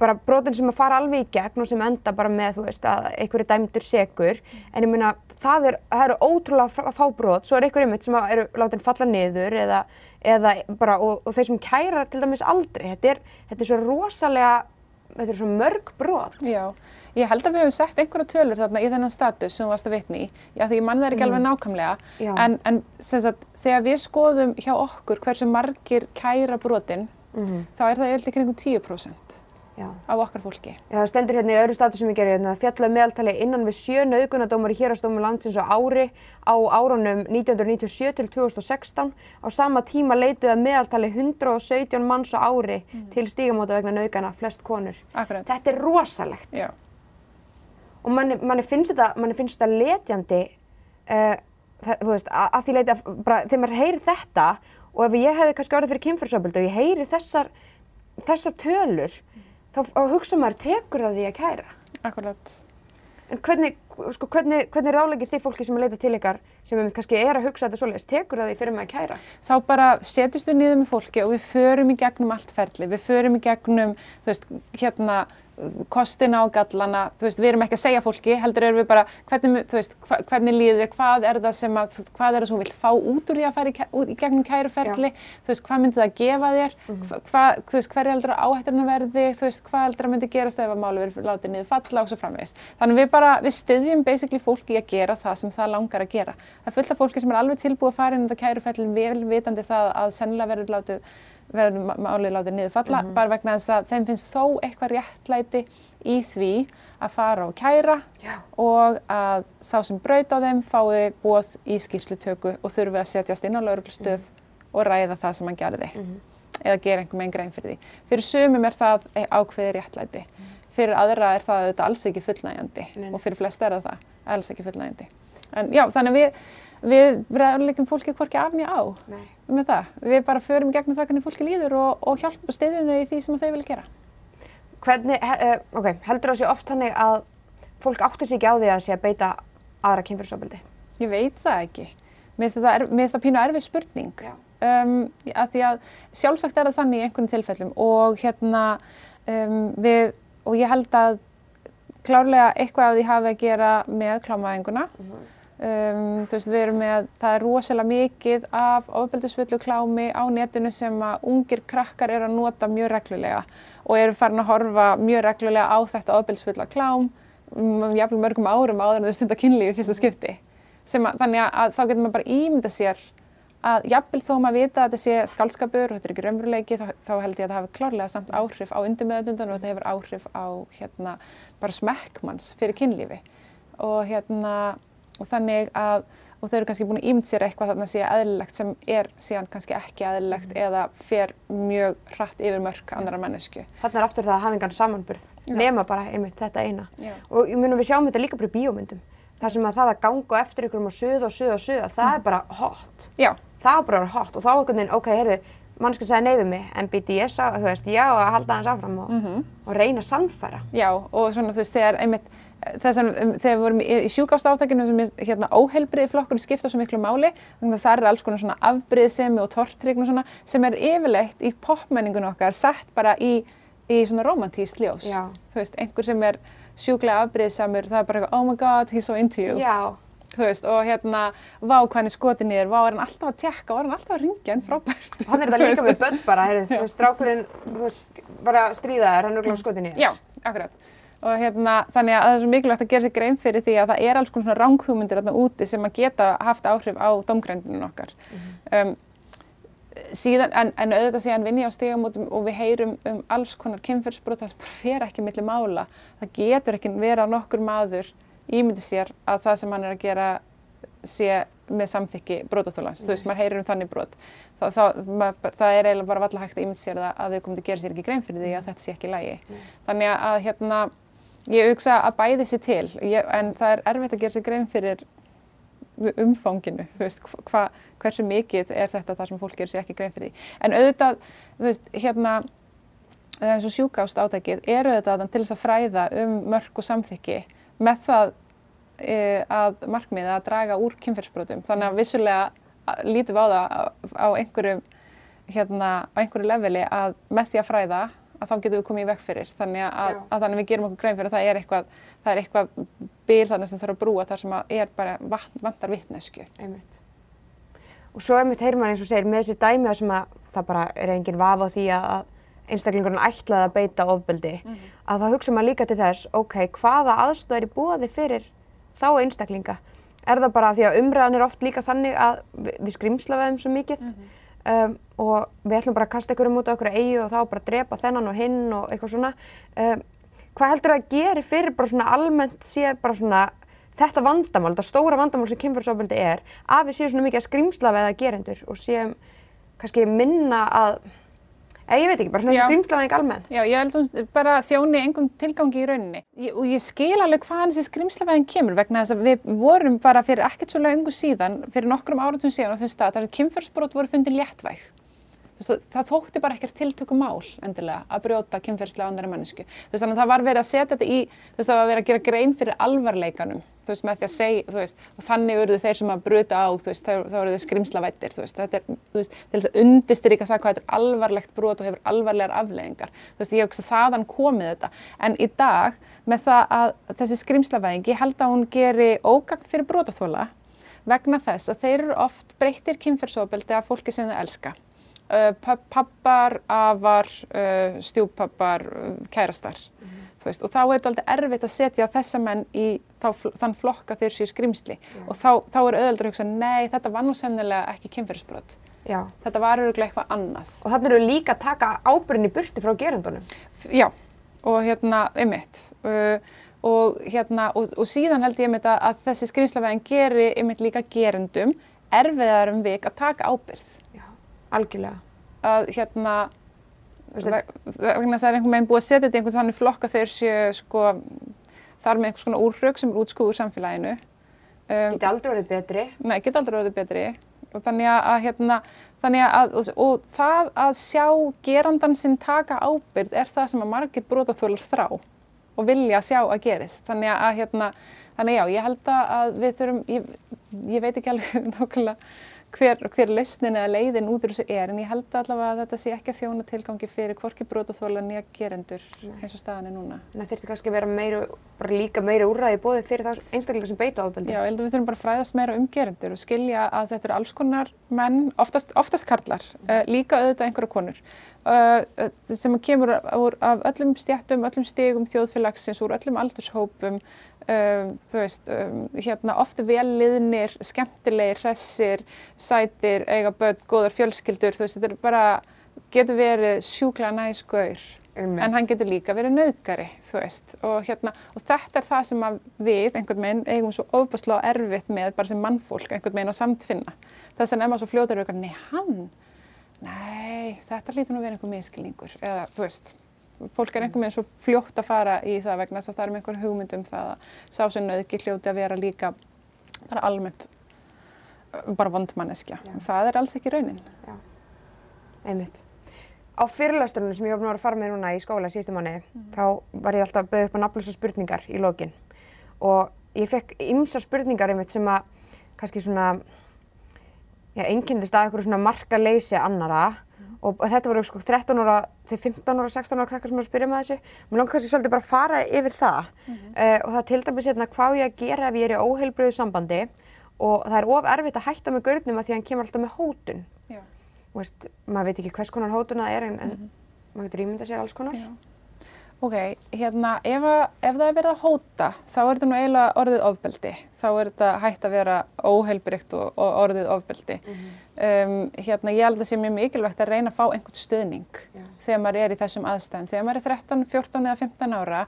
bara brotin sem að fara alveg í gegn og sem enda bara með, þú veist, að einhverju dæmdur segur. En ég meina, það, er, eru ótrúlega fá- fá brot, svo er einhverju mitt sem eru látin falla niður eða, eða bara, og, og þeir sem kæra til dæmis aldrei. Þetta er, þetta er svo rosalega, þetta er svo mörg brot. Já, ég held að við höfum sett einhverja tölur þarna í þennan status sem þú varst að vitni í. Já, því ég mann það ekki alveg nákvæmlega. Já. En, en sem sagt, þegar við skoðum hjá okkur hversu margir kæra brotin, Mm þá er það í kringum 10% Já. af okkar fólki. Já, það stendur hérna í öðru statu sem ég gerir hérna, fjalla meðaltali innan við sjö nauðgunadómar í hérastómi landsins á ári á árunum 1997 til 2016. Á sama tíma leituð að meðaltali 117 manns á ári til stígamóta vegna nauðgana, flest konur. Akkurat. Þetta er rosalegt Já, og manni, manni finnst þetta, manni finnst þetta letjandi, uh, það, þú veist, að, að því leiti að bara þegar maður heyrir þetta og ef ég hefði kannski orðið fyrir kynfyrsöpildu og ég heyri þessar, þessar tölur, þá, hugsa maður, tekur það því að kæra? akkurat. En hvernig, sko, hvernig, hvernig rálegir þið fólki sem er leita til ykkar sem einmitt kannski er að hugsa þetta svoleiðis, tekur það því fyrir maður að kæra? þá bara setjumst við niður með fólki og við förum í gegnum allt ferli, við förum í gegnum, þú veist, hérna, kostina og gallana, þú veist, við erum ekki að segja fólki, heldur erum við bara, hvernig, þú veist, hva, hvernig líður þið, hvað er það sem að, hvað er það sem þú vilt fá út úr því að fara í, í gegnum kæruferli, þú veist, hvað myndi það gefa þér, hva, hvað, þú veist, hver heldur að áhætturinn verði, þú veist, hvað heldur að myndi gerast ef að máli verið látið niður falla og svo framvegis. Þannig við bara, við styðjum basically fólki að gera það sem það langar að gera. Það er fullt af fólki sem er alveg tilbúið að fara inn í þetta kæruferli vel vitandi það að sennilega verður látið verður málið látið niður falla bara vegna þess að þeim finnst þó eitthvað réttlæti í því að fara og kæra Já. og að sá sem braut á þeim fái bóð í skýrslutöku og þurfi að setjast inn á lauruglustöð og ræða það sem hann gerði eða gera einhver meginn grein fyrir því. Fyrir sumum er það e- ákveðið réttlæti. Fyrir aðra er það auðvitað alls ekki fullnægjandi og fyrir flest er það alls ekki fullnægjandi. En já, þannig við, við ræðuleikum fólki hvorki af nýja á Nei. með það. Við bara förum í gegnum það hvernig fólki líður og, og hjálp og stiðjum þau í því sem þau vilja gera. Hvernig, he, uh, ok, heldur það sé oft þannig að fólk áttir sig ekki á því að sé að beita aðra kynfyrirsofbeldi? Ég veit það ekki. Mér finnst það, pínu erfið spurning. Um, að því að sjálfsagt er það þannig í einhvern tilfellum og hérna um, við, og ég held að klárlega eitthvað af því hafi að gera með klámaðinguna. Um, veist, við erum með, það er rosalega mikið af ofbeldisfullu klámi á netinu sem að ungir krakkar eru að nota mjög reglulega og eru farin að horfa mjög reglulega á þetta ofbeldisfulla klám um, jafnvel mörgum árum áður en þau stunda kynlífi fyrsta skipti. Sem að, þannig að, að þá getur maður bara ímynda sér að jafnvel þó maður vita að þetta sé skálskapur og þetta er ekki raunveruleiki þá, þá held ég að það hafi klárlega samt áhrif á undirmeðundundan og þetta hefur áhrif á hérna bara smekkmanns fyrir kynlífi og hérna og þannig að og þau eru kannski búin að ímynda sér eitthvað þarna sé eðlilegt sem er síðan kannski ekki eðlilegt eða fer mjög hratt yfir mörk andra mannesku. Þarna er aftur það að hafa engan samanburð, Já. nema bara einmitt þetta eina. Já. Og ég munum við sjáum þetta líka bara í bíómyndum. Það sem að það að ganga eftir ykkur um að suða og suða og suða, það er bara hot. Já, Það á bara hot og þá einhvern veginn, ok, heyrðu, mannski sagði nei við mig, en BDS þú veist, já, að halda hans áfram og, og reyna að sannfæra. Já, og svona þú veist, þegar einmitt þess að um, þegar við vorum í, sjúkástátakinu sem er hérna óheilbriði flokkur skipta svo miklu máli, þannig að það er alls konar svona afbriðsemi og tortrygn og svona sem er yfirleitt í popmenningun okkar sett bara í, í svona romantískt ljós. Já. Þú veist, einhver sem er sjúklega afbriðsamur, það er bara oh my god, he's so into you. Já, Þú veist, og hérna, vá hvað hann er skotin í þér, vá er hann alltaf að tjekka, vá er hann alltaf að ringja, en frábært. hann er þetta líka *laughs* með börn bara, heyrðu, þú veist, strákurinn, þú veist, bara stríða þér, hann er Og hérna, þannig að það er svo mikilvægt að gera sér grein fyrir því að það er alls konar svona ranghugmyndir þarna úti sem að geta haft áhrif á domgrendinu okkar. um, síðan, en, en auðvitað síðan vinn ég á stigamótum og við heyrum um alls konar kynferðsbrot það sem bara fer ekki milli mála. Það getur ekki vera nokkur maður ímyndi sér að það sem hann er að gera sé með samþykki brotaþólans. Þú veist, maður heyrir um þannig brot. Það, það, maður, það er eiginlega bara valla hægt að ímynda sér það að við komum að gera sér ekki grein fyrir því að þetta sé ekki í lagi. Þannig að hérna, ég hugsa að bæði sér til, ég, en það er erfitt að gera sér grein fyrir umfanginu, þú veist, hva, hversu mikið er þetta það sem fólk gerir sér ekki grein fyrir því. En auðvitað, þú veist, hérna, eins og sjúkást átækið er auðvitað til þess að fræða um mörk og samþykki með það e, að markmiða að draga úr kynferðsbrotum. Þannig að vissulega lítum á það á einhverju, hérna, á einhverju leveli að með því að fræða að þá getum við komið í veg fyrir. Þannig að, að þannig við gerum okkur grein fyrir að það er eitthvað, það er eitthvað bil þannig sem þarf að brúa þar sem að er bara vat- vantar vitnesku. Einmitt. Og svo einmitt heyrir maður eins og segir með þessi dæmi þar sem að það bara er engin vafa á því að að einstaklingurinn ætlaði að beita ofbeldi, að þá hugsa maður líka til þess, ok, hvaða aðstöð er í búaði fyrir þá einstaklinga? Er það bara því að umræðan er oft líka þannig að við, skrimsla við þeim svo mikið um, og við ætlum bara að kasta einhverjum út á einhverju eigu og þá bara drepa þennan og hinn og eitthvað svona. Um, hvað heldur það að gera fyrir bara svona almennt sér bara svona þetta vandamál, þetta stóra vandamál sem kynferðsofbeldi er, að við séum svona mikið að skrimsla við það gerendur og séum kannski minna að, eða ég veit ekki, bara svona Já. skrimsla við ekki almennt. Já, ég held hún bara þjóni engum tilgangi í rauninni. Ég, og ég skil alveg hvaðan þessi skrimslavæðin kemur vegna þess að við vorum bara fyrir ekkert svo lengu síðan, fyrir nokkrum áratum síðan á þeim stað, þar að kynferðsbrot voru fundin léttvæg. Veist, það þótti bara ekkert tiltökum mál endilega að brjóta kynferðslega annari mannesku. Þú veist, þannig að það var verið að setja þetta í, veist, það var verið að gera grein fyrir alvarleikanum, veist, með því að segja, veist, og þannig urðu þeir sem að bruta á, þá, eru þeir skrimslavættir, þetta er, til að undistrýka það hvað þetta er alvarlegt brot og hefur alvarlegar veist, ég hugsa þaðan komið þetta. En í dag, með það að þessi skrimslavæðing, ég held að hún geri ógagn fyrir brotaþóla vegna þess að þeir eru oft breyttir kynferðsofbeldi af fólki sem þau elska. Uh, pappar, afar, uh, stjúpappar, uh, kærastar. Mm -hmm. veist, og þá er þetta alltaf erfitt að setja þessa menn í þá, þann flokka þeir séu skrimsli yeah. og þá, þá er auðvitað að hugsa nei þetta var nú sennilega ekki kynferðsbrot. Já. Þetta var auðvitað eitthvað annað. Og þannig eru líka að taka ábyrðinni burti frá gerundunum. Já og hérna, einmitt. Og, hérna, og, og síðan held ég að, að þessi skrimslavegin geri einmitt líka gerundum erfiðar um vik að taka ábyrð algjörlega. Að hérna vegna það er einhvern veginn búið að setja þetta í einhvern þannig flokka þeir séu sko þar með einhvers konar úrraug sem er útskúð úr samfélaginu. Um, Geti aldrei verið betri. Nei, geti aldrei verið betri. Og þannig að hérna þannig að og, og það að sjá gerandan sinn taka ábyrð er það sem að margir brotaþjólar þrá og vilja sjá að gerist. Þannig að hérna þannig já, ég held að við þurfum ég, ég veit ekki alveg *laughs* nákvæmlega hver, hver lausnin eða leiðin út úr þessu er en ég held allavega að þetta sé ekki að þjóna tilgangi fyrir hvorki brótaþóla nýja gerendur eins og staðan er núna. Það þurfti kannski að vera meira, bara líka meira úrræði bóði fyrir þá einstaklega sem beita ábeldi. Já, ég held að við þurfum bara að fræðast meira um gerendur og skilja að þetta eru alls konar menn, oftast, oftast karlar, uh, líka auðvitað einhverja konur uh, sem kemur úr, af öllum stjættum, öllum stegum þjóðfélagsins, úr öllum aldurshópum Um, þú veist, um, hérna ofta vel liðnir, skemmtilegir, hressir, sætir, eiga börn, góðar fjölskyldur, þú veist, þetta er bara, getur verið sjúkla næsgauður, en hann getur líka verið nauðgari, þú veist, og hérna, og þetta er það sem við, einhvern veginn, eigum svo ofbáslega erfitt með, bara sem mannfólk, einhvern veginn á samtfinna. Þess að nefna svo fljóður auðvitað, nei, hann, nei, þetta lítur nú verið einhver miskilningur, eða, þú veist, fólk er einhvern veginn svo fljótt að fara í það vegna þess að það er með einhver hugmyndum það að sásennauðki hljóti að vera líka bara almennt bara vondmanneskja. Það er alls ekki raunin. Já, einmitt. Á fyrirlasturinn sem ég var að fara með núna í skóla síðustu manni, mm. þá var ég alltaf að bauða upp á nafnlösa spurningar í lokin og ég fekk ymsar spurningar einmitt sem að kannski svona, já, einkendist að eitthvað svona marka leysi annara og þetta voru sko 13 ára til 15 ára, 16 ára krakkar sem var að spyrja með þessu. Mér langar kannski svolítið bara að fara yfir það mm -hmm. uh, og það til dæmis hérna hvað ég að gera ef ég er í óheilbröðu sambandi og það er of erfitt að hætta með görnum að því að hann kemur alltaf með hótun. Já. Þú veist, maður veit ekki hvers konar hótun það er en, en mm -hmm. maður getur ímyndað sér alls konar. Já. Ok, hérna, ef, að, ef það er verið að hóta, þá er þetta nú eiginlega orðið ofbeldi. Þá er þetta hægt að vera óheilbrygt og, og orðið ofbeldi. Mm -hmm. um, hérna, ég held að það sé mjög mikilvægt að reyna að fá einhvern stöðning yeah. þegar maður er í þessum aðstæðum. Þegar maður er 13, 14 eða 15 ára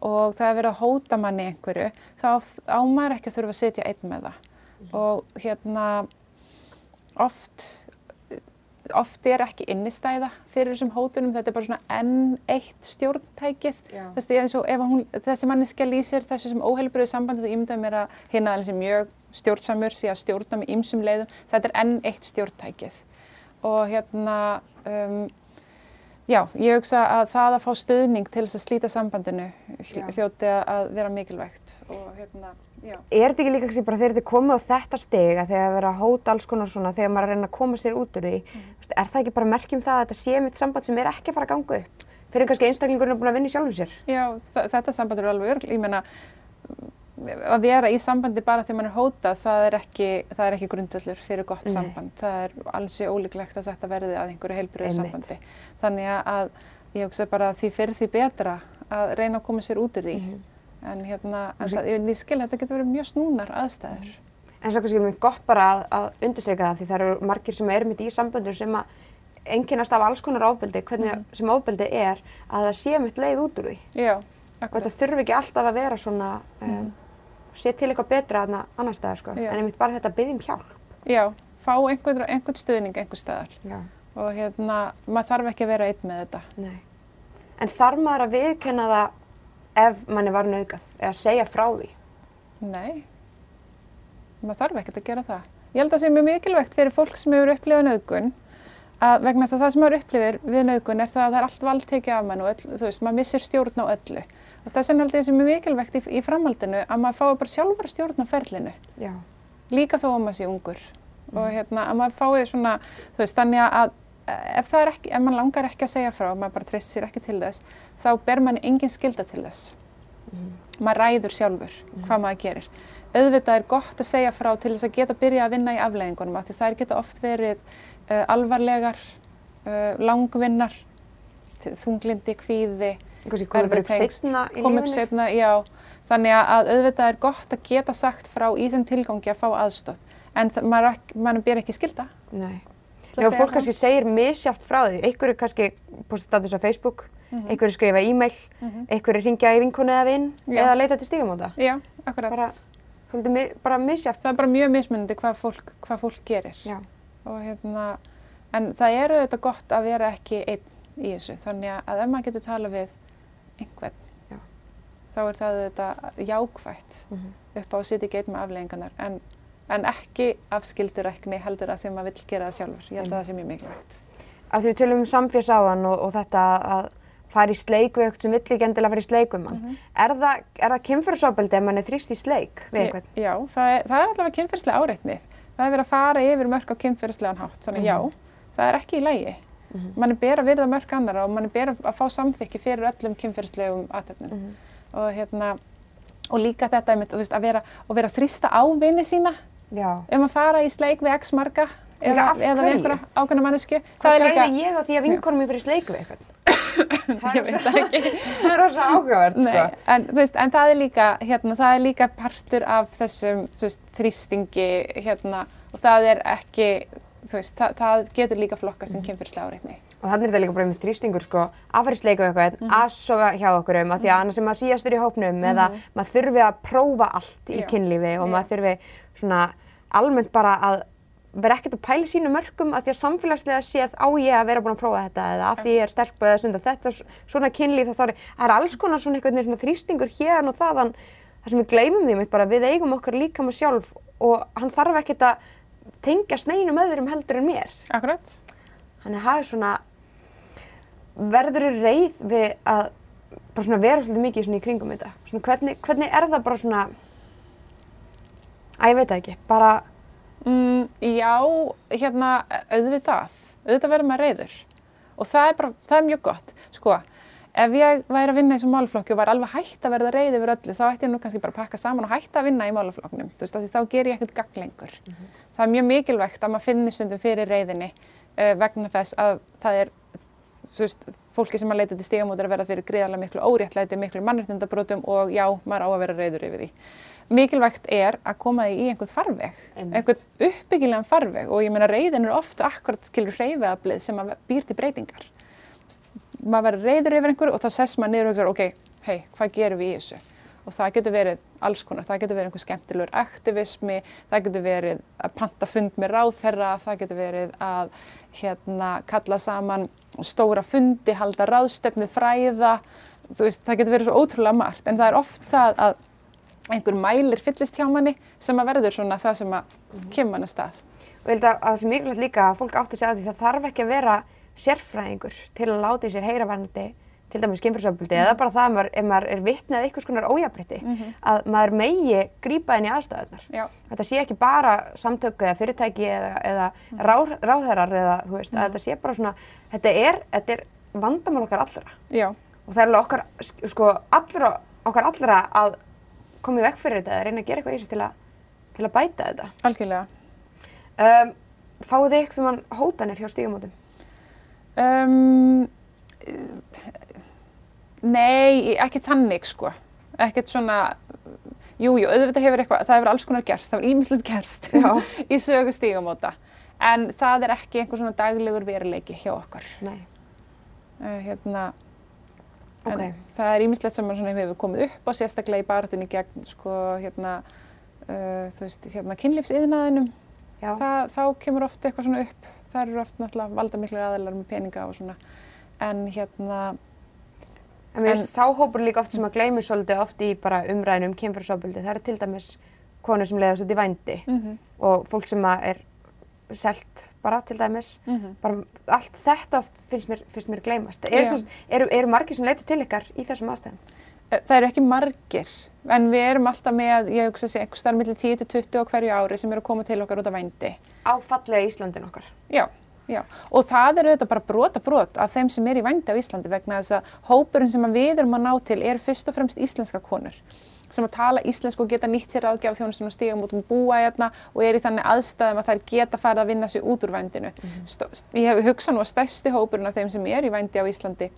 og það er verið að hóta manni einhverju, þá ámar ekki að þurfa að setja einn með það. Mm -hmm. Og hérna, oft oft er ekki innistæða fyrir þessum hótunum, þetta er bara svona enn eitt stjórntækið, ef hún, þessi manniska lýsir þessu sem óheilbröðu sambandi, þú ímyndaði mér að hérna aðeins er mjög stjórnsamur, að stjórna með ýmsum leiðum, þetta er enn eitt stjórntækið. Og hérna, um, já, ég hugsa að það að fá stöðning til þess að slíta sambandinu hljóti að vera mikilvægt. Og hérna, Já. Er þetta ekki líka kannski bara þegar er komið á þetta steg að þegar vera að hóta alls konar svona þegar maður er að reyna að koma sér út úr því, mm. er það ekki bara merkjum það að þetta sé mitt samband sem er ekki að fara að ganga upp fyrir kannski einstaklingurinn að búin að vinna í sjálfum sér? Já, þetta samband eru alveg örgl, ég meina að vera í sambandi bara þegar maður er hótað, það er ekki, ekki grundvöldur fyrir gott Nei. samband, það er alls í ólíklegt að þetta verði að einhverju heilbröðu sambandi. Þannig að ég hugsa bara því fyrir því betra að reyna að koma sér út úr því. Mm -hmm en hérna, það, ég skil að þetta getur verið mjög snúnar aðstæður. En svo kannski er mjög gott bara að, að undirstryka það því það eru margir sem eru mitt í samböndur sem að enginnast af alls konar ofbeldi, hvernig mm. sem ofbeldi er, að það sé mitt leið út úr því. Já, akkurat. Og þetta þurfi ekki alltaf að vera svona, um, mm. sé til eitthvað betra aðna annar staðar sko, Já. en einmitt bara þetta byggjum hjálp. Já, fá einhvern, einhvern stuðning einhver staðar. Já. Og hérna, maður þarf ekki að vera einn með þetta. Nei. En þarf maður að viðkenna það ef manni var nauðgat eða segja frá því? Nei, maður þarf ekkert að gera það. Ég held að það sé mjög mikilvægt fyrir fólk sem hefur upplifað nauðgun að vegna þess að það sem maður upplifir við nauðgun er það að það er allt vald tekið af mann og öll, þú veist, maður missir stjórn á öllu. Og þess vegna held ég sem er mikilvægt í, í framhaldinu að maður fái bara sjálfur stjórn á ferlinu, Já. líka þó að maður sé ungur. Og hérna að maður fái svona, þú veist, þannig að ef það ekki, ef maður langar ekki að segja frá, maður bara treyst sér ekki til þess, þá ber manni engin skilda til þess. Maður ræður sjálfur hvað maður gerir. Auðvitað er gott að segja frá til þess að geta byrja að vinna í afleiðingunum af því þær geta oft verið uh, alvarlegar, uh, langvinnar, þunglindi, kvíði, seinna í kom upp setna, já. Þannig að- að auðvitað er gott að geta sagt frá í þeim tilgangi að fá aðstóð. En maður, maður ber ekki skilda. Nei. segja fólk kannski segir misjátt frá því. Einhver er kannski postið status á Facebook, Mhm. einhver er skrifa e-mail, einhver er ringja í vinkonu eða vinn eða leita til stígamóta. Já, akkurat. Bara, mi- bara misjátt. það er bara mjög mismunandi hvað fólk, hvað fólk gerir. Já. Og hérna, en það er auðvitað gott að vera ekki einn í þessu. Þannig að- ef maður getur talað við einhvern, Já. þá er það auðvitað jákvætt Mhm. upp á að sitja ekki einn með afleggingarnar. En, en ekki af skildurækni heldur að því að maður vill gera það sjálfur. Ég held að það sé mjög mikilvægt. Að því við tölum um samfélagsáðan og, og þetta að fara í sleik við eitthvað sem vill ekki endilega fara í sleik um mann. Mhm. Er það, það kynfyrirsofbeldi ef mann er þrýst í sleik við eitthvað? Já, það er, það er allavega kynferðslega áreitni. Það er verið að fara yfir mörk á kynferðslegan hátt. Þannig Mhm. já, það er ekki í lægi. Mm Man er ber að virða mörk annara og man er ber að, fá samþykki fyrir öllum kynferðslegum aðtöfnum. Mhm. Og hérna, og líka þetta veist, að vera, vera þrýsta á vini sína Já. um að fara í sleik við x marga eða, af eða við einhverja ákveðna mannesku. Hvað græði ég á því að vinkonum mér fyrir sleik við eitthvað? *laughs* það Ég veit það ekki. *laughs* það er rosa áhugavert, sko. en, veist, en það er líka, hérna, það er líka partur af þessum veist, þrýstingi hérna, og það er ekki, veist, það, það getur líka flokkast sem kynfyrslega áreitni. Og þannig er þetta líka bara með þrýstingur, sko, að fara í sleik við eitthvað, Mhm. að sofa hjá okkur um, að því að annars er maður síðastur í hópnum eða maður þurfi að prófa allt í kynlífi og maður þurfi svona almennt bara að vera ekkert að pæla í sínum mörgum að því að samfélagslega séð á ég að vera búin að prófa þetta eða að því ég er stelpa eða stundar þetta svona kynlíf þá þá er, alls konar svona einhvern veginn svona þrýstingur hérna og þaðan þar sem við gleymum því mitt bara við eigum okkar líka með sjálf og hann þarf ekkert að tengja sneinum öðrum heldur en mér. Akkurat. Þannig að það er svona, verður þú reið við að bara svona vera svolítið mikið svona í kringum þetta? Svona hvernig, hvernig er það bara svona, að ég veit það ekki, bara, Mm, já, hérna, auðvitað, auðvitað verður maður reyður og það er bara, það er mjög gott. Sko, ef ég væri að vinna í þessum málaflokki og var alveg hægt að verða reyð yfir öllu, þá ætti ég nú kannski bara að pakka saman og hætta að vinna í málaflokknum, þú veist, þá ger ég ekkert gagn lengur. Það er mjög mikilvægt að maður finni stundum fyrir reyðinni uh, vegna þess að það er, veist, fólki sem að leita til stígamótur að verða fyrir gríðarlega miklu óréttlæti, miklu mannréttindabrotum og já, maður á að vera reyður yfir því. Mikilvægt er að koma því í einhvern farveg, Einmitt. einhvern uppbyggilegan farveg og ég meina reyðin er ofta akkurat skilur hreyfiaflið sem að býr til breytingar. Maður verður reyður yfir einhverju og þá sess maður niður og hugsa, ok, hei, hvað gerum við í þessu? Og það getur verið alls konar, það getur verið einhver skemmtilegur aktivismi, það getur verið að panta fund með ráðherra, það getur verið að hérna, kalla saman stóra fundi, halda ráðstefnu, fræða, veist, það getur verið svo ótrúlega margt, en það er oft það að einhver mælir fyllist hjá manni sem að verður svona það sem að kemur mann að stað. og ég held að, að það sé mikilvægt líka að fólk átti sig að því það þarf ekki að vera sérfræðingur til að láta í sér heyra verðandi til dæmis kynfyrsöfbuldi eða bara það að maður, ef maður er vitnið að einhvers konar ójafnrétti að maður megi grípa inn í aðstæðunar. Já, Þetta sé ekki bara samtöku eða fyrirtæki eða, eða ráð, ráðherrar eða þú veist, að þetta sé bara svona, þetta er, þetta er vandamál okkar allra já, og það er alveg okkar, sko, allra, okkar allra að koma í vekk fyrir þetta eða reyna að gera eitthvað í þessu til að, til að bæta þetta. algjörlega. Um, fáið þið eitthvað hótanir hjá stígamótum? Um, nei, ekki þannig sko. Ekkert svona, jú, jú, auðvitað hefur eitthvað, það hefur alls konar gerst, það hefur ímislegt gerst *laughs* í sögu stígamóta. En það er ekki einhver svona daglegur veruleiki hjá okkur. Nei. Uh, hérna, en Ok. það er ímislegt sem hefur komið upp á sérstaklega í baratunni gegn sko, hérna, uh, þú veist, hérna, kynlífsiðnaðinum. Þá kemur oft eitthvað svona upp. Það eru oft náttúrulega valda miklu aðeinar með peninga og svona. En hérna, En mér finnst sá hópur líka oft sem að gleymi svolítið oft í bara umræðinu um kynfyrirsofbeldi. Það eru til dæmis konur sem leiðast út í vændi mm og fólk sem að er selt bara til dæmis. Mhm. Bara allt þetta oft finnst mér, finnst mér gleymast. Já. svo, eru, eru margir sem leita til ykkar í þessum aðstæðum? Það eru ekki margir, en við erum alltaf með, ég hugsa að segja, einhver starf millir 10 til 20 á hverju ári sem eru að koma til okkar út af vændi. Á fallega Íslandin okkar. Já, já. Og það eru þetta bara brota brot af þeim sem eru í vændi á Íslandi vegna þess að hópurinn sem við erum að ná til er fyrst og fremst íslenska konur sem að tala íslensku og geta nýtt sér ráðgjaf þjónustun og stígum út um búa hérna og er í þannig aðstæðum að þær geta farið að vinna sér út úr vændinu. Stó, ég hef hugsað nú að stærsti hópurinn af þeim sem er í vændi á Íslandi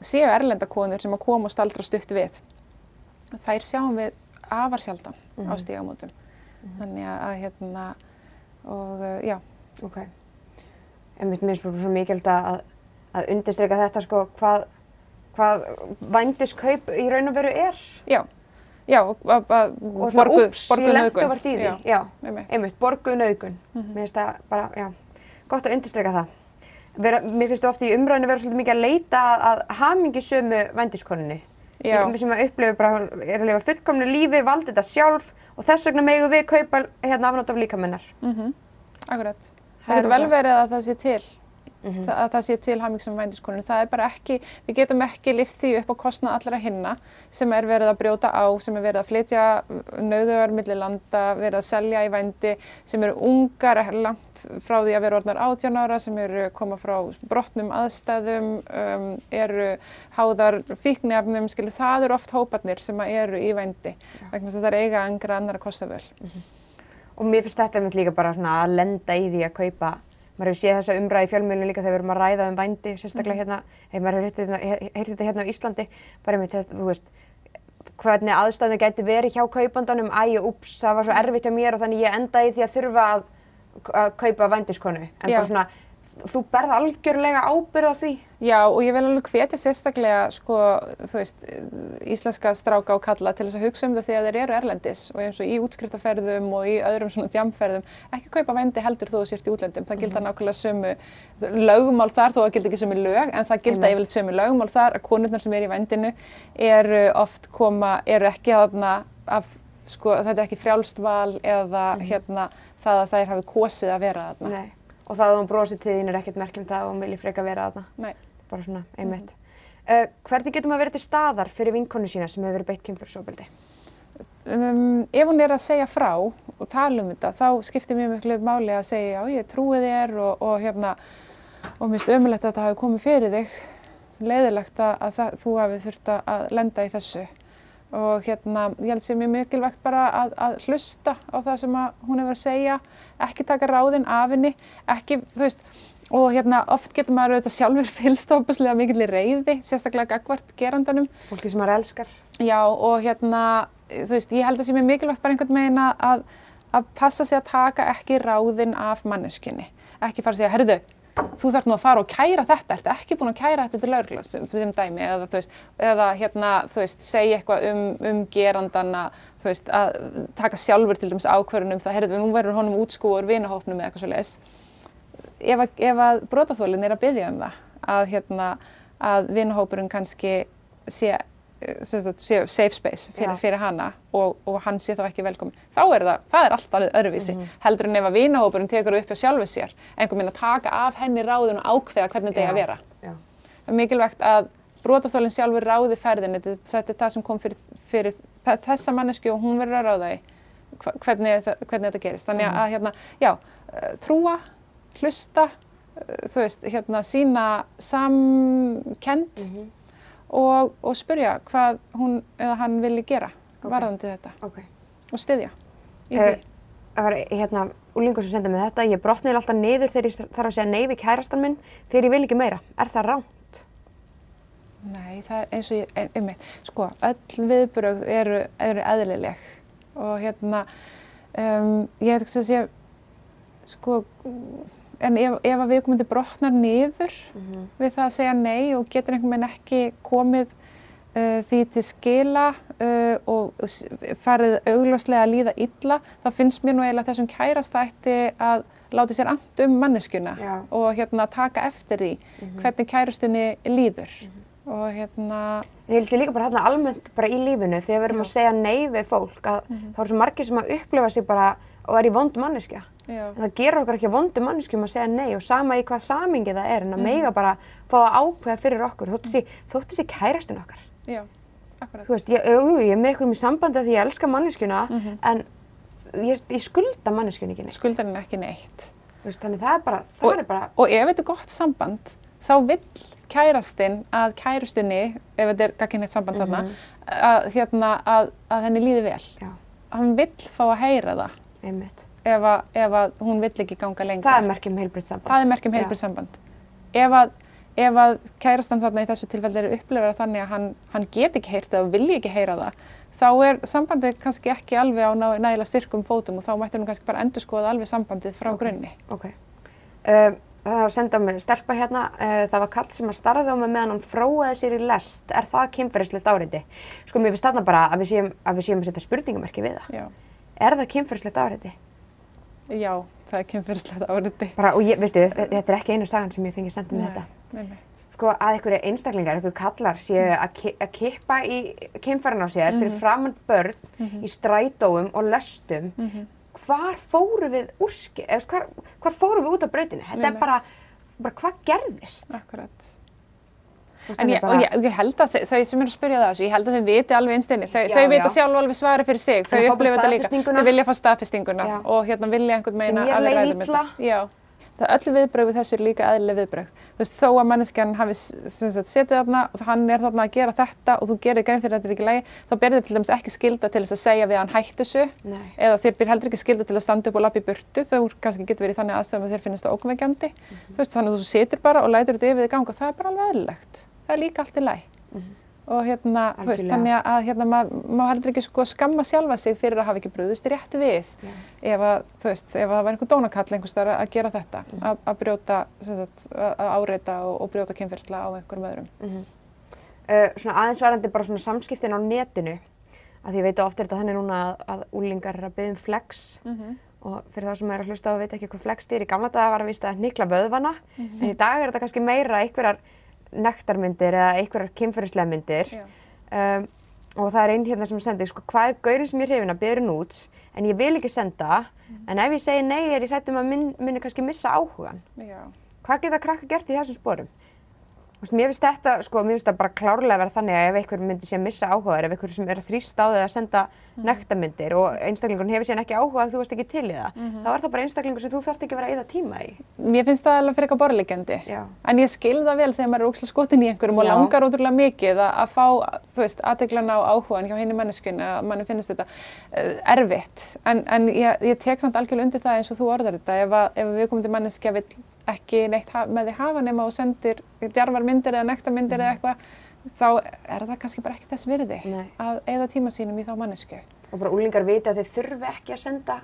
séu erlenda konur sem að koma og staldra stutt við. Þær sjáum við afar sjaldan á stígamótum. Þannig að, hérna, og uh, já, Ok. En mitt minnst bara svo mikilvægt að, að undirstryka þetta sko hvað, hvað vændiskaup í raun og veru er. Já, já, og að- að Og svona borguð- borguð ég nauðgun. og vart í því. Já, Já, einmitt. einmitt, borguð nauðgun. Mér finnst það bara, já, gott að undirstryka það. Vera, mér finnst ofta í umræðinu vera svolítið mikið að leita að, að hamingisömu vændiskonunni. Já. Sem að upplifa bara, er að lifa fullkomnu lífi, valdi þetta sjálf og þess vegna megum við kaupa hérna afnátt af líkamennar. Mm Akkurat. Það getur vel verið að það sé til, Mhm. það, að það sé til hamingisum vændiskonur. Það er bara ekki, við getum ekki lift því upp á kostnað allra hinna sem er verið að brjóta á, sem er verið að flytja nauðugar millir landa, verið að selja í vændi, sem eru ungar langt frá því að vera orðnar 18 ára, sem eru koma frá brotnum aðstæðum, um, eru háðar fíknefnum, skilur, það eru oft hóparnir sem eru í vændi, vegna þess að það er eiga angra annar að kosta vel. Og mér finnst þetta einmitt líka bara svona að lenda í því að kaupa, maður hefur séð þessa umræði í fjölmjölinu líka þegar við erum að ræða um vændi, sérstaklega hérna, hef maður hefur heyrt þetta, hérna á Íslandi, bara einmitt þetta, þú veist, hvernig aðstæðinu gæti verið hjá kaupandunum, æ, ups, það var svo erfitt hjá mér og þannig ég endaði í því að þurfa að, að kaupa vændiskonu. En Já. bara svona, þú berð algjörlega ábyrð á því. Já, og ég vil alveg hvetja sérstaklega, sko, þú veist, íslenska stráka og kalla til þess að hugsa um það þegar þeir eru erlendis og eins og í útskriftaferðum og í öðrum svona djamferðum, ekki kaupa vændi heldur þú sért í útlöndum. Það gilda nákvæmlega sömu lögumál þar, þó að gilda ekki sömu lög, en það gilda Einmitt. yfirleitt sömu lögumál þar að konurnar sem eru í vændinu eru oft koma, eru ekki þarna af, sko, þetta er ekki frjálst val eða hérna það að þær hafi kosið að vera þarna. Nei. Og það að hún brosir til þín er ekkert merkjum það og hún vilji freka vera þarna. Nei. Bara svona, einmitt. Uh, hvernig getur maður verið til staðar fyrir vinkonu sína sem hefur verið beitt kynfyrirsofbeldi? um, ef hún er að segja frá og tala um þetta þá skiptir mjög miklu máli að segja já ég trúi þér og, og hérna og mér finnst ömulegt að þetta hafi komið fyrir þig leiðilegt að, að það, þú hafi þurft að- að lenda í þessu og hérna ég held sér mjög mikilvægt bara að, að hlusta á það sem hún hefur að segja ekki taka ráðinn af henni ekki, þú veist og hérna oft getur maður auðvitað sjálfur *laughs* fylst opaslega mikill reyði, sérstaklega gagvart gerandanum Fólki sem maður elskar. Já og hérna, þú veist, ég held að sé mér mikilvægt bara einhvern veginn að, að, passa sig að taka ekki ráðinn af manneskunni. Ekki fara að segja, herðu, þú þarf nú að fara og kæra þetta, ertu ekki búin að kæra þetta til lögregla sem, sem dæmi, eða þú veist, eða hérna, þú veist, segja eitthvað um, um gerandana, þú veist, að taka sjálfur til dæmis ákvörðun um það, herðu, nú verður honum útskúur vinahópnum eða eitthvað svo leiðis. Ef, að- að brotaþólinn er að byggja um það, að hérna, að vinahópurinn kannski sé sagt, sé safe space fyrir, fyrir hana og, og hann sé þá ekki velkomin þá er það, það er alltaf öðruvísi heldur en ef að vinahópurinn tekur upp hjá sjálfu sér einhvern veginn að taka af henni ráðun og ákveða hvernig þetta er að vera. Já. það er mikilvægt að brotaþólinn sjálfur ráði ferðinni. Þetta, þetta er það sem kom fyrir, fyrir þe- þessa mannesku og hún verður að ráða í hvernig, hvernig þetta gerist. Þannig að hérna, já, eh, trúa hlusta eh, þú veist, hérna, sína samkend Mhm. Og, og spyrja hvað hún eða hann vilji gera Ok. varðandi þetta Ok. og styðja í Eh, því. Það var hérna úlingur sem sendið mig þetta. Ég brotnir alltaf niður þegar ég þarf að segja nei við kærastan minn þegar ég vil ekki meira. Er það ránt? Nei, það er eins og ég, ein- einmitt, sko, öll viðbrögð eru, eru eðlileg og hérna, um, ég er ekki að segja, sko, en ef, ef að viðkomandi brotnar niður við það að segja nei og getur einhvern veginn ekki komið uh, því til skila uh, og farið augljóslega að líða illa, þá finnst mér nú eiginlega þessum kærastætti að láta sér amt um manneskuna Já. og hérna taka eftir því hvernig kærustunni líður. Og hérna, En ég sér líka bara þarna almennt bara í lífinu þegar við erum að segja nei við fólk að Mhm. þá eru svo margir sem að upplifa sig bara og er í vond manneskja. Já. En það gerur okkur ekki vondu manneskjum að segja nei og sama í hvað samingi það er en að mega bara fá að ákveða fyrir okkur þótt þessi, þótt þessi kærastun okkar. Já, akkurat. Þú veist, ég, ég er með ykkur í sambandi að því ég elska manneskjuna Mhm. en ég, ég skulda manneskjuna ekki neitt. Skuldar henni ekki neitt. Veist, þannig það er bara, það Og- er bara, Og ef þetta er gott samband, þá vill kærastinn að kærustunni, ef þetta er gagginleitt samband þarna, Mhm. að, hérna, að, að henni líði vel. já, Hann vill fá að heyra það einmitt. ef að, ef að hún vill ekki ganga lengra. Það er merkjum heilbritt samband. Það er merkjum Já. heilbrið samband. Ef að, ef að kærastan þarna í þessu tilfelli eru upplifað þannig að hann, hann get ekki heyrt og vilji ekki heyra það, þá er sambandið kannski ekki alveg á nægilega styrkum fótum og þá mættum við kannski bara endur skoða alveg sambandið frá grunni. Ok. Um, það var sendað mig stelpa hérna, uh, það var kall sem að starði á mig meðan hann fróaði sér í lest. Er það kynferðislegt áreiti? Sko, mér finnst þarna bara að við séum að, við séum að setja spurningamerki við það. Já, Er það kynferðislegt áreiti? já það er kynferðislegt áriði. Bara, og ég, veistu, þe- þetta er ekki einu sagan sem ég fengi sendið með þetta. Nei, nei. Sko, að einhverju einstaklingar, einhverju kallar séu að, ki að kippa í kynfærin á sér fyrir framann börn í strætóum og löstum. Hvar fóru við úrski, eða hvar, hvar fóru við út á brautinu? Þetta er bara, bara hvað gerðist? Akkurat. En ég, og ég, ég held að þau, sem eru að spyrja það þessu, ég held að þau viti alveg einstinni. Þau, þau vita já. sjálf alveg svari fyrir sig, Þau bara upplifa þetta líka. Þau vilja fá staðfestinguna og hérna vilja einhvern meina að við ræðum þetta. Það öll viðbröð við þessu er líka eðlileg viðbröð. Þú veist, þó að manneskjan hafi setið þarna og hann er þarna að gera þetta og þú gerir grein fyrir þetta ekki lægi, þá ber þið til dæmis ekki skilda til þess að segja við hann hættu þessu Nei. eða þér ber heldur ekki skilda til að standa upp og lappa í burtu þau kannski getur verið þannig aðstæðum að þér finnst það ókveikjandi þú veist þannig að þú situr bara og lætur þetta yfir þig ganga og það er bara alveg eðlilegt það er líka allt í læg og hérna þú veist Algjörlega. þannig að hérna maður heldur ekki sko skamma sjálfa sig fyrir að hafa ekki brúðist rétt við Já. ef að þú veist ef að það var einhver dónakall einhvers þar að gera þetta að, að brjóta sagt, að að áreita og, og brjóta kynferðsla á einhverjum öðrum. Uh, svona aðeins varandi bara svona samskiptin á netinu, að því ég veit að oft er þetta þannig núna að, að úlingar er að byggja um flex og fyrir þá sem er að hlusta og veit ekki hvað flex er, í gamla daga var að vísta að hnikla vöðvana, en í dag er þetta kannski meira einhverjar nektarmyndir eða einhverjar kynferðislega myndir um, og það er einn hérna sem sendi, sko, hvað er gaurinn sem ég hrifin að byrja út en ég vil ekki senda, en ef ég segi nei er ég hrættum að minn, minni kannski missa áhugan. Já. Hvað geta krakka gert í þessum sporum? Mér finnst þetta, sko, mér finnst það bara klárlega vera þannig að ef einhver myndi sé að missa áhugaður, ef einhver sem er að þrýsta á þig að senda Mhm. nektarmyndir og einstaklingun hefur síðan ekki áhuga að þú varst ekki til í það, Mhm. þá er það bara einstaklingur sem þú þarft ekki að vera að eyða tíma í. Mér finnst það alveg fyrir eitthvað borðlegjandi. Já. En ég skil það vel þegar maður er ókslega skotin í einhverjum og Já. langar ótrúlega mikið að, að fá, þú veist, aðteglan á áhugan hjá henni manneskun að manni finnst þetta uh, erfitt. En, en ég, ég tek samt algjörlega undir það eins og þú orðar þetta. Ef, að, ef við komum til manneskja vill ekki neitt með því hafa nema og sendir djarvar myndir eða nektarmyndir eða eitthvað, þá er það kannski bara ekki þess virði Nei. að eyða tíma sínum í þá mannesku. Og bara úlingar vita að þeir þurfi ekki að senda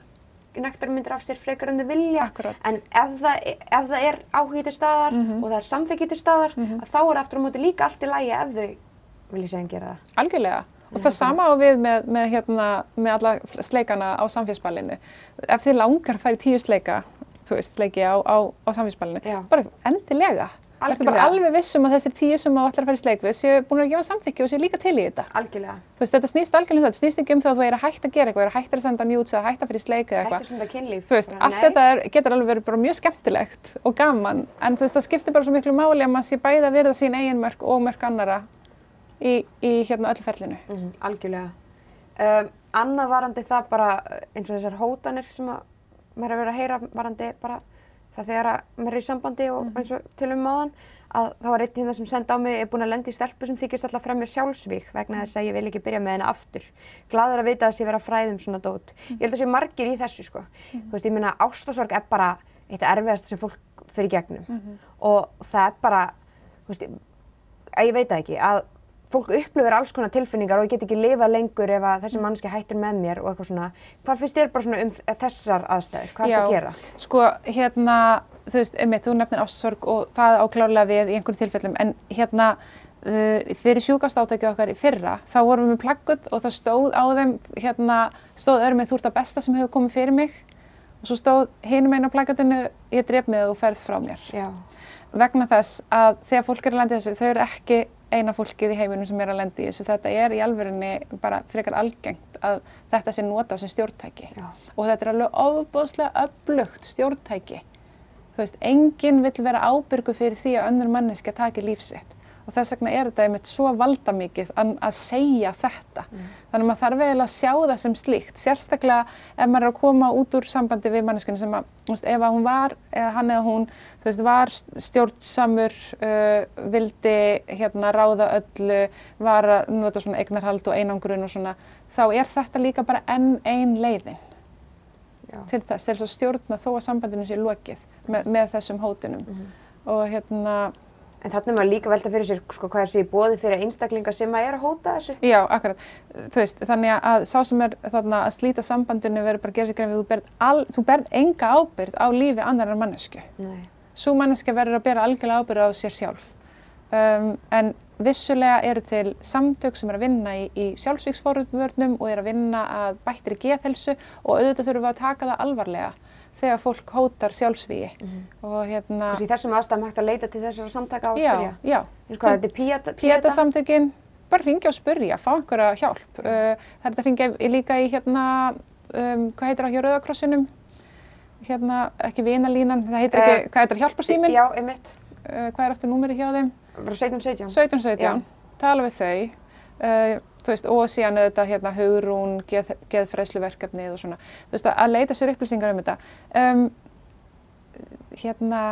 nektarmyndir af sér frekar en þau vilja. Akkurat. En ef það, ef það er áhugi til staðar og það er samþykki til staðar, að þá er aftur á móti líka allt í lagi ef þau vilja segja gera það. Algjörlega. Og það sama á við með, með, hérna, með alla sleikana á samfélagsballinu. Ef þið langar að fara í tíu sleika, þú veist, sleiki á, á, á samfélagsballinu, Já. bara endilega. Þetta bara Algjörlega. alveg vissum að þessir tíu sem að fara í sleik við séu búin að gefa samþykki og séu líka til í þetta. Algjörlega. Þú veist, þetta snýst algjörlega um þetta, þetta snýst ekki um það að þú er að hætta að gera eitthvað, er að hætta að senda njúts eða hætta að fyrir sleik eða Hættu eitthvað. svona kynlíf. Þú veist, Bara, allt nei. þetta er, getur alveg verið bara mjög skemmtilegt og gaman, en þú veist, það skiptir bara svo miklu máli að maður sé bæði að virða sín eigin mörk og mörk annara í, í hérna öllu ferlinu. Mhm, algjörlega. Um, annað varandi það bara eins og þessar hótanir sem að maður hefur verið að heyra varandi bara það þegar að maður er í sambandi og eins og til um áðan að þá var einn hérna sem senda á mig er búin að lenda í stelpu sem þykist alltaf fremja sjálfsvík vegna þess að ég vil ekki byrja með henni aftur. Gladur að vita að sé vera fræðum svona dót. Ég held að sé margir í þessu sko. Þú veist, ég meina ástasorg er bara eitt erfiðast sem fólk fyrir gegnum og það er bara, þú veist, að ég veit það ekki, að fólk upplifir alls konar tilfinningar og ég get ekki lifað lengur ef að þessi mannski hættir með mér og eitthvað svona. Hvað finnst þér bara svona um þessar aðstæður? Hvað er þetta að gera? Sko, hérna, þú veist, einmitt, þú nefnir ássorg og það áklárlega við í einhverjum tilfellum, en hérna, uh, fyrir sjúkast átækju okkar í fyrra, þá vorum við með plaggut og það stóð á þeim, hérna, stóð öðrum með þú ert að besta sem hefur komið fyrir mig og svo stóð hinum einn á plaggutinu, ég dref mig og ferð frá mér. Já. Vegna þess að þegar fólk er að landa í þessu, þau eru ekki eina fólkið í heiminum sem er að lendi í þessu. Þetta er í alvörinni bara frekar algengt að þetta sé nota sem stjórntæki. Já. Og þetta er alveg ofbóðslega öflugt stjórntæki. Þú veist, enginn vill vera ábyrgu fyrir því að önnur manneski taki lífsitt. Og þess vegna er þetta einmitt svo valdamikið að, að segja þetta. Þannig að maður þarf eiginlega að sjá það sem slíkt. Sérstaklega ef maður er að koma út úr sambandi við manneskunni sem að, veist, ef að hún var, eða hann eða hún, þú veist, var stjórnsamur, uh, vildi hérna ráða öllu, var að nota svona eignarhald og einangrun og svona, þá er þetta líka bara enn ein leiðin Já. til þess, til þess að stjórna þó að sambandinu sé lokið með, með þessum hótunum. Og hérna, En þannig er maður líka að velta fyrir sér sko, hvað er sér í bóði fyrir einstaklinga sem að er að hóta þessu. Já, akkurat. Veist, þannig að sá sem er þarna að slíta sambandinu verður bara að gera sér grein við þú berð, al, þú berð enga ábyrgð á lífi annar mannesku. Nei. Svo manneska verður að bera algjörlega ábyrgð á sér sjálf. Um, en vissulega eru til samtök sem er að vinna í, í sjálfsvíksforvörnum og er að vinna að bættri geðhelsu og auðvitað þurfum við að taka það alvarlega þegar fólk hótar sjálfsvígi. Og hérna, Þessi, þessum aðstæðum hægt að leita til þessara samtaka á að já, spyrja. já. Eins og hvað er þetta Píata? Píeta-samtökin, bara ringja og spurja, fá einhverja hjálp. Uh, það er þetta að ringja líka í hérna, um, hvað heitir það hjá Rauðakrossinum? Hérna, ekki vinalínan, það heitir ekki, Eh, hvað heitir hjálparsýmin? Já, einmitt. Uh, hvað er aftur númerið hjá þeim? Bara 17-17. 1717, tala við þau. Þú veist, og síðan auðvitað hérna hugrún, geð, geðfræsluverkefnið og svona. Þú veist, að leita sér upplýsingar um þetta. Um, hérna,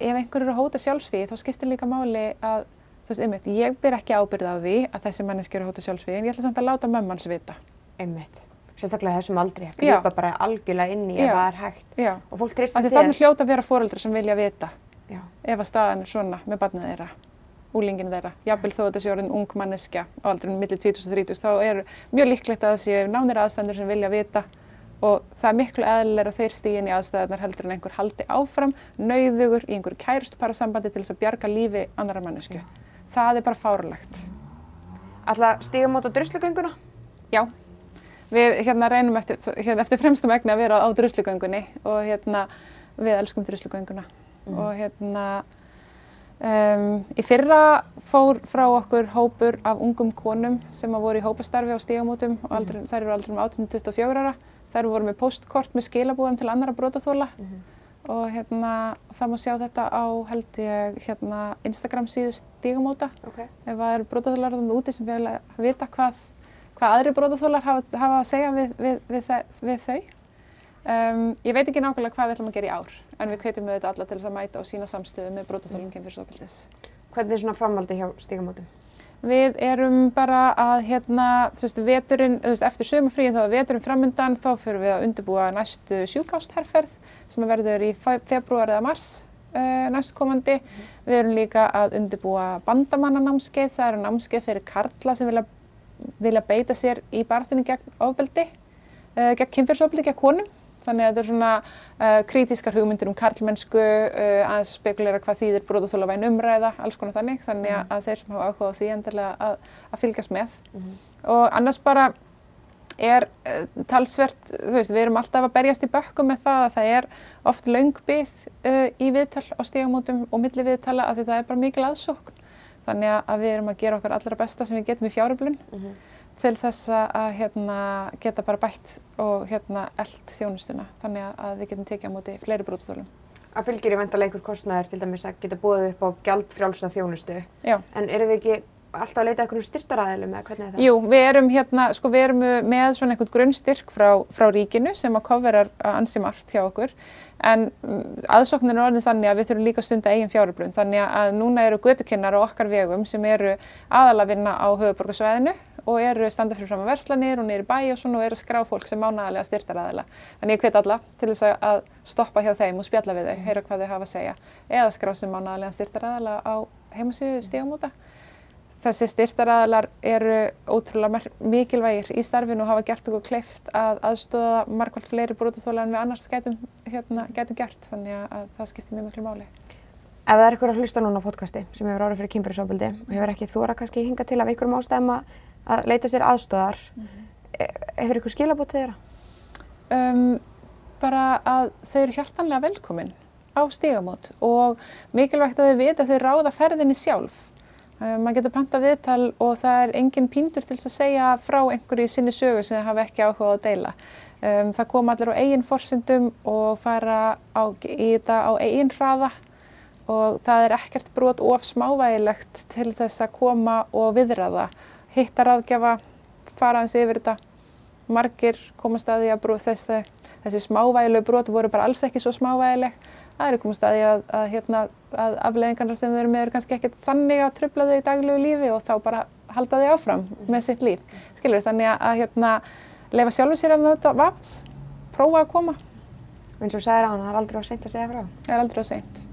ef einhver eru að hóta sjálfsvíði, þá skiptir líka máli að, þú veist, einmitt, ég ber ekki ábyrð á því að þessi manneski eru að hóta sjálfsvíði, en ég ætla samt að láta mömmans vita. Einmitt. Sérstaklega þessum aldrei. Já. Grípa bara algjörlega inn í ef það er hægt. Já, Og fólk af treystir því til þannig hljóta að vera fóreldrar sem vilja vita Já. ef að staðan er svona með barnið þeirra, úlingin þeirra, jafnvel þó að þetta sé orðin ung manneskja á aldrei millir 20 og 30, þá er mjög líklegt að það sé nánir aðstæður sem vilja vita og það er miklu eðlilega þeir stíðin í aðstæðunar heldur en einhver haldi áfram, nauðugur í einhverju kærustupara til þess að bjarga lífi annara mannesku. Það er bara fárlegt. Alltaf stíga mót á druslugönguna? Já, við hérna reynum eftir, hérna, eftir fremstum egni að vera á druslugöngunni og hérna við elskum druslugönguna og hérna um, í fyrra fór frá okkur hópur af ungum konum sem að voru í hópastarfi á stígamótum og aldrei, þær eru aldrei um 18-24 ára. Þær voru með postkort með skilabúðum til annara brotaþóla og hérna það má sjá þetta á held ég hérna Instagram síðu stígamóta Ok. ef það eru brotaþólar þannig úti sem vilja vita hvað, hvað aðri brotaþólar hafa, hafa að segja við, við, við, við þau. Um, ég veit ekki nákvæmlega hvað við ætlum að gera í ár, en við hvetjum auðvitað alla til þess að mæta og sína samstöðu með brotaþólum kynfyrsofbildis. Hvernig er svona framvaldi hjá stígamótum? Við erum bara að hérna, þú veist, veturinn, þú veist, eftir sömurfríð þá er veturinn framöndan, þá fyrir við að undirbúa næstu sjúkásherferð sem verður í fe- febrúar eða mars uh, næstkomandi. Við erum líka að undirbúa bandamannanámskeið, það eru námskeið fyrir karla sem vilja, vilja beita sér í baráttunni gegn ofbeldi, uh, gegn kynfyrsofbeldi, gegn konum. Þannig að þetta er svona uh, krítískar hugmyndir um karlmennsku, uh, að spekulera hvað þýðir brotaþóla væn umræða, alls konar þannig. Þannig að, að þeir sem hafa áhuga á því endilega að, að fylgjast með. Og annars bara er uh, talsvert, þú veist, við erum alltaf að berjast í bökkum með það að það er oft uh, í viðtöl á stígamótum og milli viðtala að því það er bara mikil aðsókn. Þannig að við erum að gera okkar allra besta sem við getum í fjáröflun til þess að hérna, geta bara bætt og hérna, eld þjónustuna þannig að, við getum tekið á móti fleiri brotaþólum. Að fylgir í vendalega einhver kostnæður til dæmis að geta búið upp á gjaldfrjálsa þjónustu. Já. En eru þið ekki alltaf að leita einhverjum styrtaræðilum eða hvernig er það? Jú, við erum hérna, sko við erum með svona einhvern grunnstyrk frá, frá ríkinu sem að coverar ansi margt hjá okkur en mm, aðsóknin er orðin þannig að við þurfum líka að stunda eigin fjáröflun þannig að núna eru götukinnar á okkar vegum sem eru aðalega að vinna á höfuborgarsvæðinu og eru standa fyrir fram að verslanir og niður í bæ og svona og eru skrá fólk sem mánaðarlega styrtaraðila. Þannig ég hvet alla til þess að- stoppa hjá þeim og spjalla við þau, heyra hvað þau hafa að segja eða skrá sem mánaðarlega styrtaraðila á heimasíðu stígamóta. Þessi styrtaraðalar eru ótrúlega mikilvægir í starfinu og hafa gert okkur kleift að aðstóða margvalt fleiri brotaþóla en við annars gætum, hérna, gætum gert þannig að, að það skiptir mjög miklu máli. Ef það er einhver að hlusta núna á podcasti sem hefur árið fyrir kynfyrirsofbildi og hefur ekki þóra kannski hinga til af einhverjum ástæðum að, leita sér aðstóðar, e hefur ykkur skilabót til þeirra? Um, bara að þau eru hjartanlega velkomin á stígamót og mikilvægt að þau vita að þau ráða ferðinni sjálf. Um, maður getur panta viðtal og það er engin píndur til þess að segja frá einhverju í sinni sögu sem það hafa ekki áhuga á að deila. Um, það kom allir á eigin forsendum og fara á, í þetta á eigin hraða og það er ekkert brot of smávægilegt til þess að koma og viðraða, hitta ráðgjafa, fara hans yfir þetta. Margir komast að því að brot, þessi, þessi smávægilegu brot voru bara alls ekki svo smávægileg. Það eru komast að því að, að, hérna, að afleðingarnar sem þau eru með eru kannski ekkert þannig að tröfla þau í daglegu lífi og þá bara halda þau áfram með sitt líf. Skilur þannig að, hérna, leifa sjálfur sér að nota vafs, prófa að koma. eins og þú sagðir á hann, það er aldrei á seint að segja frá. Það er aldrei á seint.